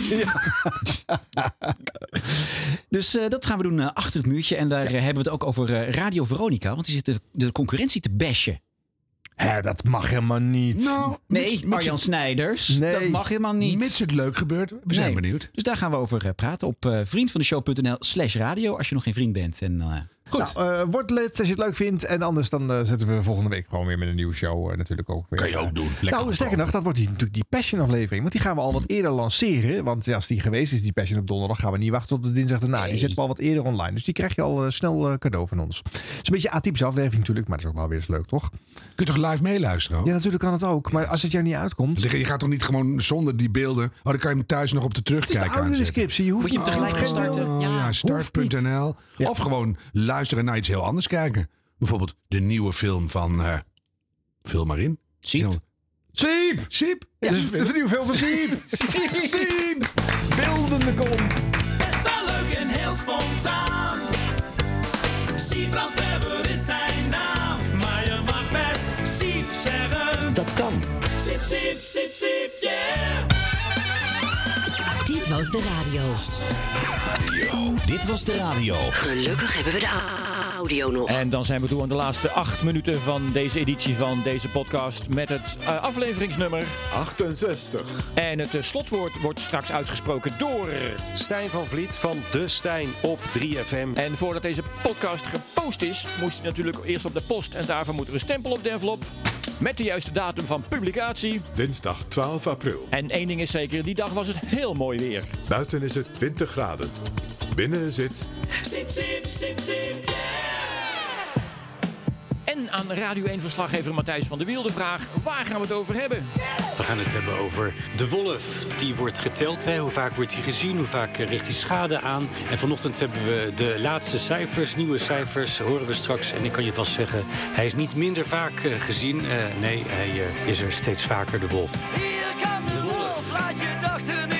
Dus eh, dat gaan we doen eh, achter het muurtje. En daar eh, hebben we het ook over Radio Veronica. Want die zit de, de concurrentie te bashen. Hè, dat mag helemaal niet. Nou, Nee, mits- mits Arjan het- Snijders. Nee. Dat mag helemaal niet. Mits het leuk gebeurt. We zijn Nee. benieuwd. Dus daar gaan we over praten op vriendvandeshow.nl slash radio. Als je nog geen vriend bent. En, goed. Nou, eh, word lid als je het leuk vindt. En anders dan eh, zetten we volgende week gewoon weer met een nieuwe show. eh, natuurlijk ook weer. Kan je ook doen. Lekker nou, sterker nog, dat wordt die, natuurlijk die Passion aflevering. Want die gaan we al wat eerder lanceren. Want ja, als die geweest is, die Passion op donderdag, gaan we niet wachten tot de dinsdag daarna. Die zetten we al wat eerder online. Dus die krijg je al snel eh, cadeau van ons. Het is een beetje atypische aflevering natuurlijk, maar dat is ook wel weer eens leuk, toch? Kun je toch live meeluisteren? ook? Ja, natuurlijk kan het ook. Maar als het jou niet uitkomt... Je gaat toch niet gewoon zonder die beelden... Oh, dan kan je hem thuis nog op de Het is de terugkijken oude aanzetten. descriptie. Je hoeft Moet je hem tegelijk Oh, starten? Ja, start.nl. Ja. Of gewoon luisteren naar iets heel anders kijken. Bijvoorbeeld de nieuwe film van... eh, Vul maar in. Siep. Siep! Siep. Ja, de, de nieuwe film van Siep. Siep. Beeldende kolom. Best wel leuk en heel spontaan. Weber is zijn naam. Maar je mag best Siep zeggen. Dat kan. Siep, siep, siep, siep, yeah. Dit was de radio. Dit was de radio. Gelukkig hebben we de audio nog. En dan zijn we toe aan de laatste acht minuten van deze editie van deze podcast. Met het eh, afleveringsnummer 68. En het eh, slotwoord wordt straks uitgesproken door Stijn van Vliet van De Stijn op 3FM. En voordat deze podcast gepost is, moest hij natuurlijk eerst op de post. En daarvoor moet er een stempel op de envelop. Met de juiste datum van publicatie. Dinsdag 12 april. En één ding is zeker, die dag was het heel mooi weer. Buiten is het 20 graden. Binnen zit siep, En aan Radio 1-verslaggever Matthijs van der Wiel de vraag: waar gaan we het over hebben? We gaan het hebben over de wolf. Die wordt geteld. Hè. Hoe vaak wordt hij gezien? Hoe vaak richt hij schade aan? En vanochtend hebben we de laatste cijfers, nieuwe cijfers, horen we straks. En ik kan je vast zeggen, hij is niet minder vaak eh, gezien. Eh, nee, hij eh, is er steeds vaker, de wolf. De wolf, laat je dochter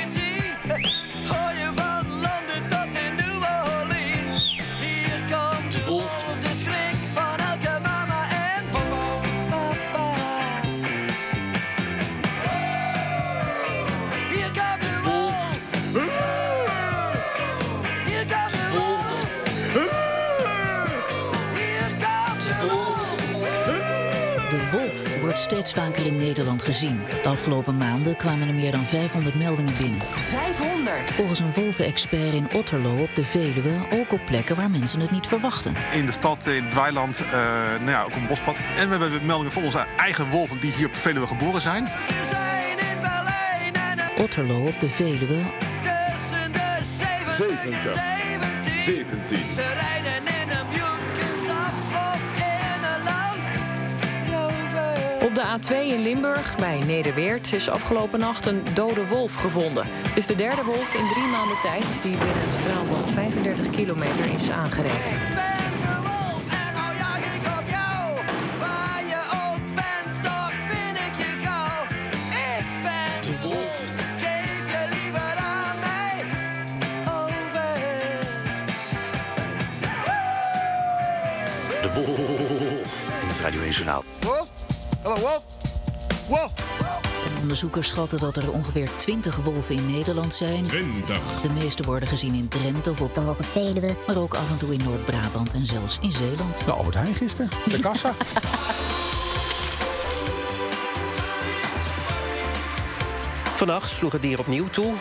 De wolf wordt steeds vaker in Nederland gezien. De afgelopen maanden kwamen er meer dan 500 meldingen binnen. 500? Volgens een wolvenexpert in Otterlo op de Veluwe ook op plekken waar mensen het niet verwachten. In de stad, in het weiland, eh, nou ja, ook een bospad. En we hebben meldingen van onze eigen wolven die hier op de Veluwe geboren zijn. Otterlo op de Veluwe, Tussen de 70 en 70. 17. Ze rijden de A2 in Limburg, bij Nederweert, is afgelopen nacht een dode wolf gevonden. Het is de derde wolf in drie maanden tijd die binnen een straal van 35 kilometer is aangereden. Waar je ook bent, toch vind ik je gauw. Ik ben de wolf. Geef je liever aan mij over. De wolf. In het Radio 1 Journaal. Hallo, wolf? Wolf? En onderzoekers schatten dat er ongeveer 20 wolven in Nederland zijn. 20. De meeste worden gezien in Drenthe of op de Hoge Veluwe, maar ook af en toe in Noord-Brabant en zelfs in Zeeland. De Albert Heijn gisteren. De kassa. Vannacht sloeg het dier opnieuw toe.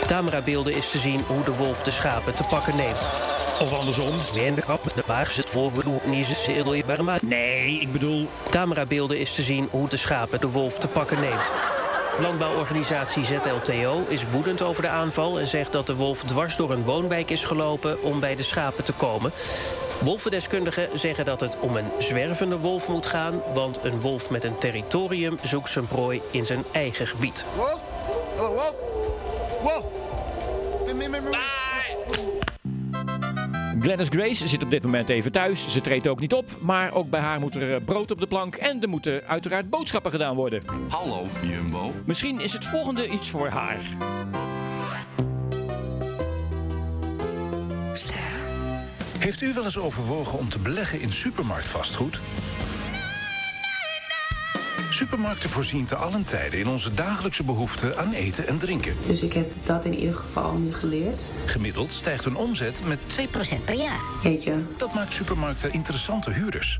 Op camerabeelden is te zien hoe de wolf de schapen te pakken neemt. Of andersom. Weer in de grap. De wagen zit vol voor niet zedel je. Nee, ik bedoel. Camerabeelden is te zien hoe de schapen de wolf te pakken neemt. Landbouworganisatie ZLTO is woedend over de aanval en zegt dat de wolf dwars door een woonwijk is gelopen om bij de schapen te komen. Wolvendeskundigen zeggen dat het om een zwervende wolf moet gaan, want een wolf met een territorium zoekt zijn prooi in zijn eigen gebied. Wolf? Hallo, wolf? Wolf? Glennis Grace zit op dit moment even thuis. Ze treedt ook niet op. Maar ook bij haar moet er eh, brood op de plank. En er moeten uiteraard boodschappen gedaan worden. Hallo, Jumbo. Misschien is het volgende iets voor haar. Heeft u wel eens overwogen om te beleggen in supermarktvastgoed? Supermarkten voorzien te allen tijden in onze dagelijkse behoeften aan eten en drinken. Dus ik heb dat in ieder geval nu geleerd. Gemiddeld stijgt hun omzet met 2% per jaar. Weet je. Dat maakt supermarkten interessante huurders.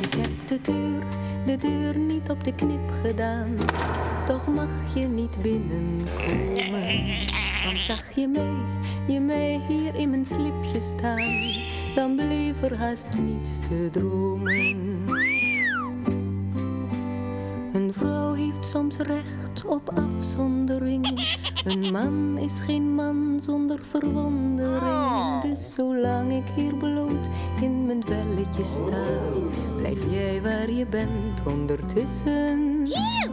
Ik heb de deur, de deur niet op de knip gedaan. Toch mag je niet binnenkomen. Want zag je mij, je mij hier in mijn slipje staan. Dan bleef er haast niets te dromen. Een vrouw heeft soms recht op afzondering. Een man is geen man zonder verwondering. Dus zolang ik hier bloot in mijn velletje sta, blijf jij waar je bent ondertussen.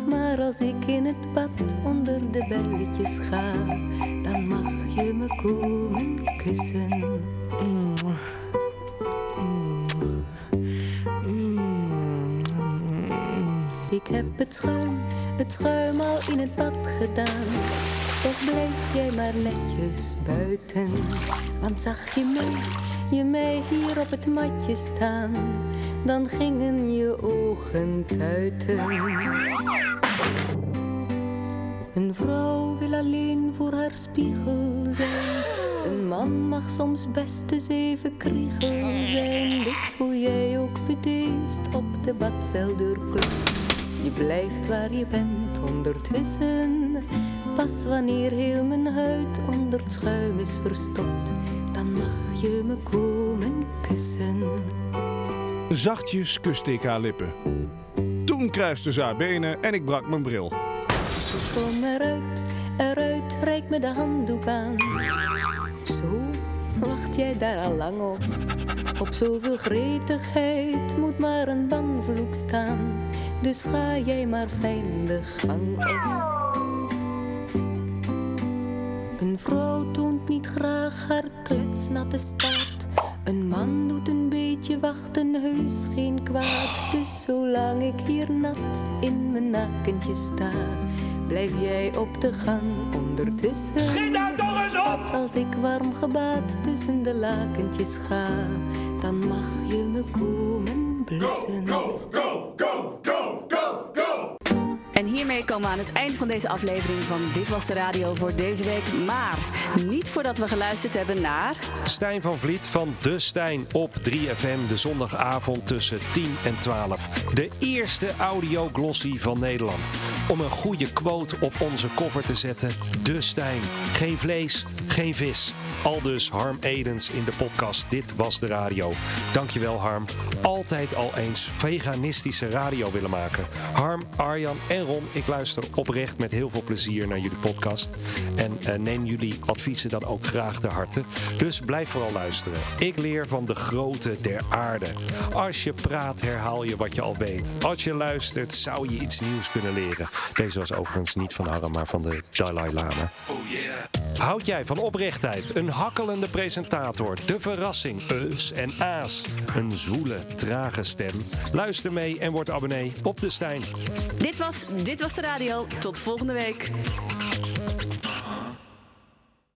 Maar als ik in het bad onder de belletjes ga, dan mag je me komen kussen. Ik heb het schuim, het schuim al in het bad gedaan. Toch bleef jij maar netjes buiten. Want zag je mij, je mij hier op het matje staan, dan gingen je ogen tuiten. Een vrouw wil alleen voor haar spiegel zijn. Een man mag soms best eens even kriegel zijn. Dus hoe jij ook bedeesd op de badceldeur klopt. Je blijft waar je bent ondertussen. Pas wanneer heel mijn huid onder het schuim is verstopt. Dan mag je me komen kussen. Zachtjes kuste ik haar lippen. Toen kruiste ze haar benen en ik brak mijn bril. Kom eruit, eruit, reik me de handdoek aan. Zo, wacht jij daar al lang op? Op zoveel gretigheid moet maar een banvloek staan. Dus ga jij maar fijn de gang op. Een vrouw toont niet graag haar kletsnatte staat. Een man doet een beetje wachten, heus geen kwaad. Dus zolang ik hier nat in mijn nakentje sta, blijf jij op de gang ondertussen. Schiet nou toch eens op! Als ik warm gebaad tussen de lakentjes ga, dan mag je me komen blussen. En hiermee komen we aan het eind van deze aflevering van Dit Was De Radio voor deze week. Maar niet voordat we geluisterd hebben naar... Stijn van Vliet van De Stijn op 3FM de zondagavond tussen 10 en 12. De eerste audio-glossy van Nederland. Om een goede quote op onze cover te zetten. De Stijn. Geen vlees, geen vis. Aldus Harm Edens in de podcast Dit Was De Radio. Dankjewel Harm. Altijd al eens veganistische radio willen maken. Harm, Arjan en Ron, ik luister oprecht met heel veel plezier naar jullie podcast. En eh, neem jullie adviezen dan ook graag ter harte. Dus blijf vooral luisteren. Ik leer van de grote der aarde. Als je praat, herhaal je wat je al weet. Als je luistert, zou je iets nieuws kunnen leren. Deze was overigens niet van Harm, maar van de Dalai Lama. Houd jij van oprechtheid, een hakkelende presentator, de verrassing, eus en aas, een zwoele, trage stem? Luister mee en word abonnee op De Stijn. Dit was Dit Was De Radio. Tot volgende week.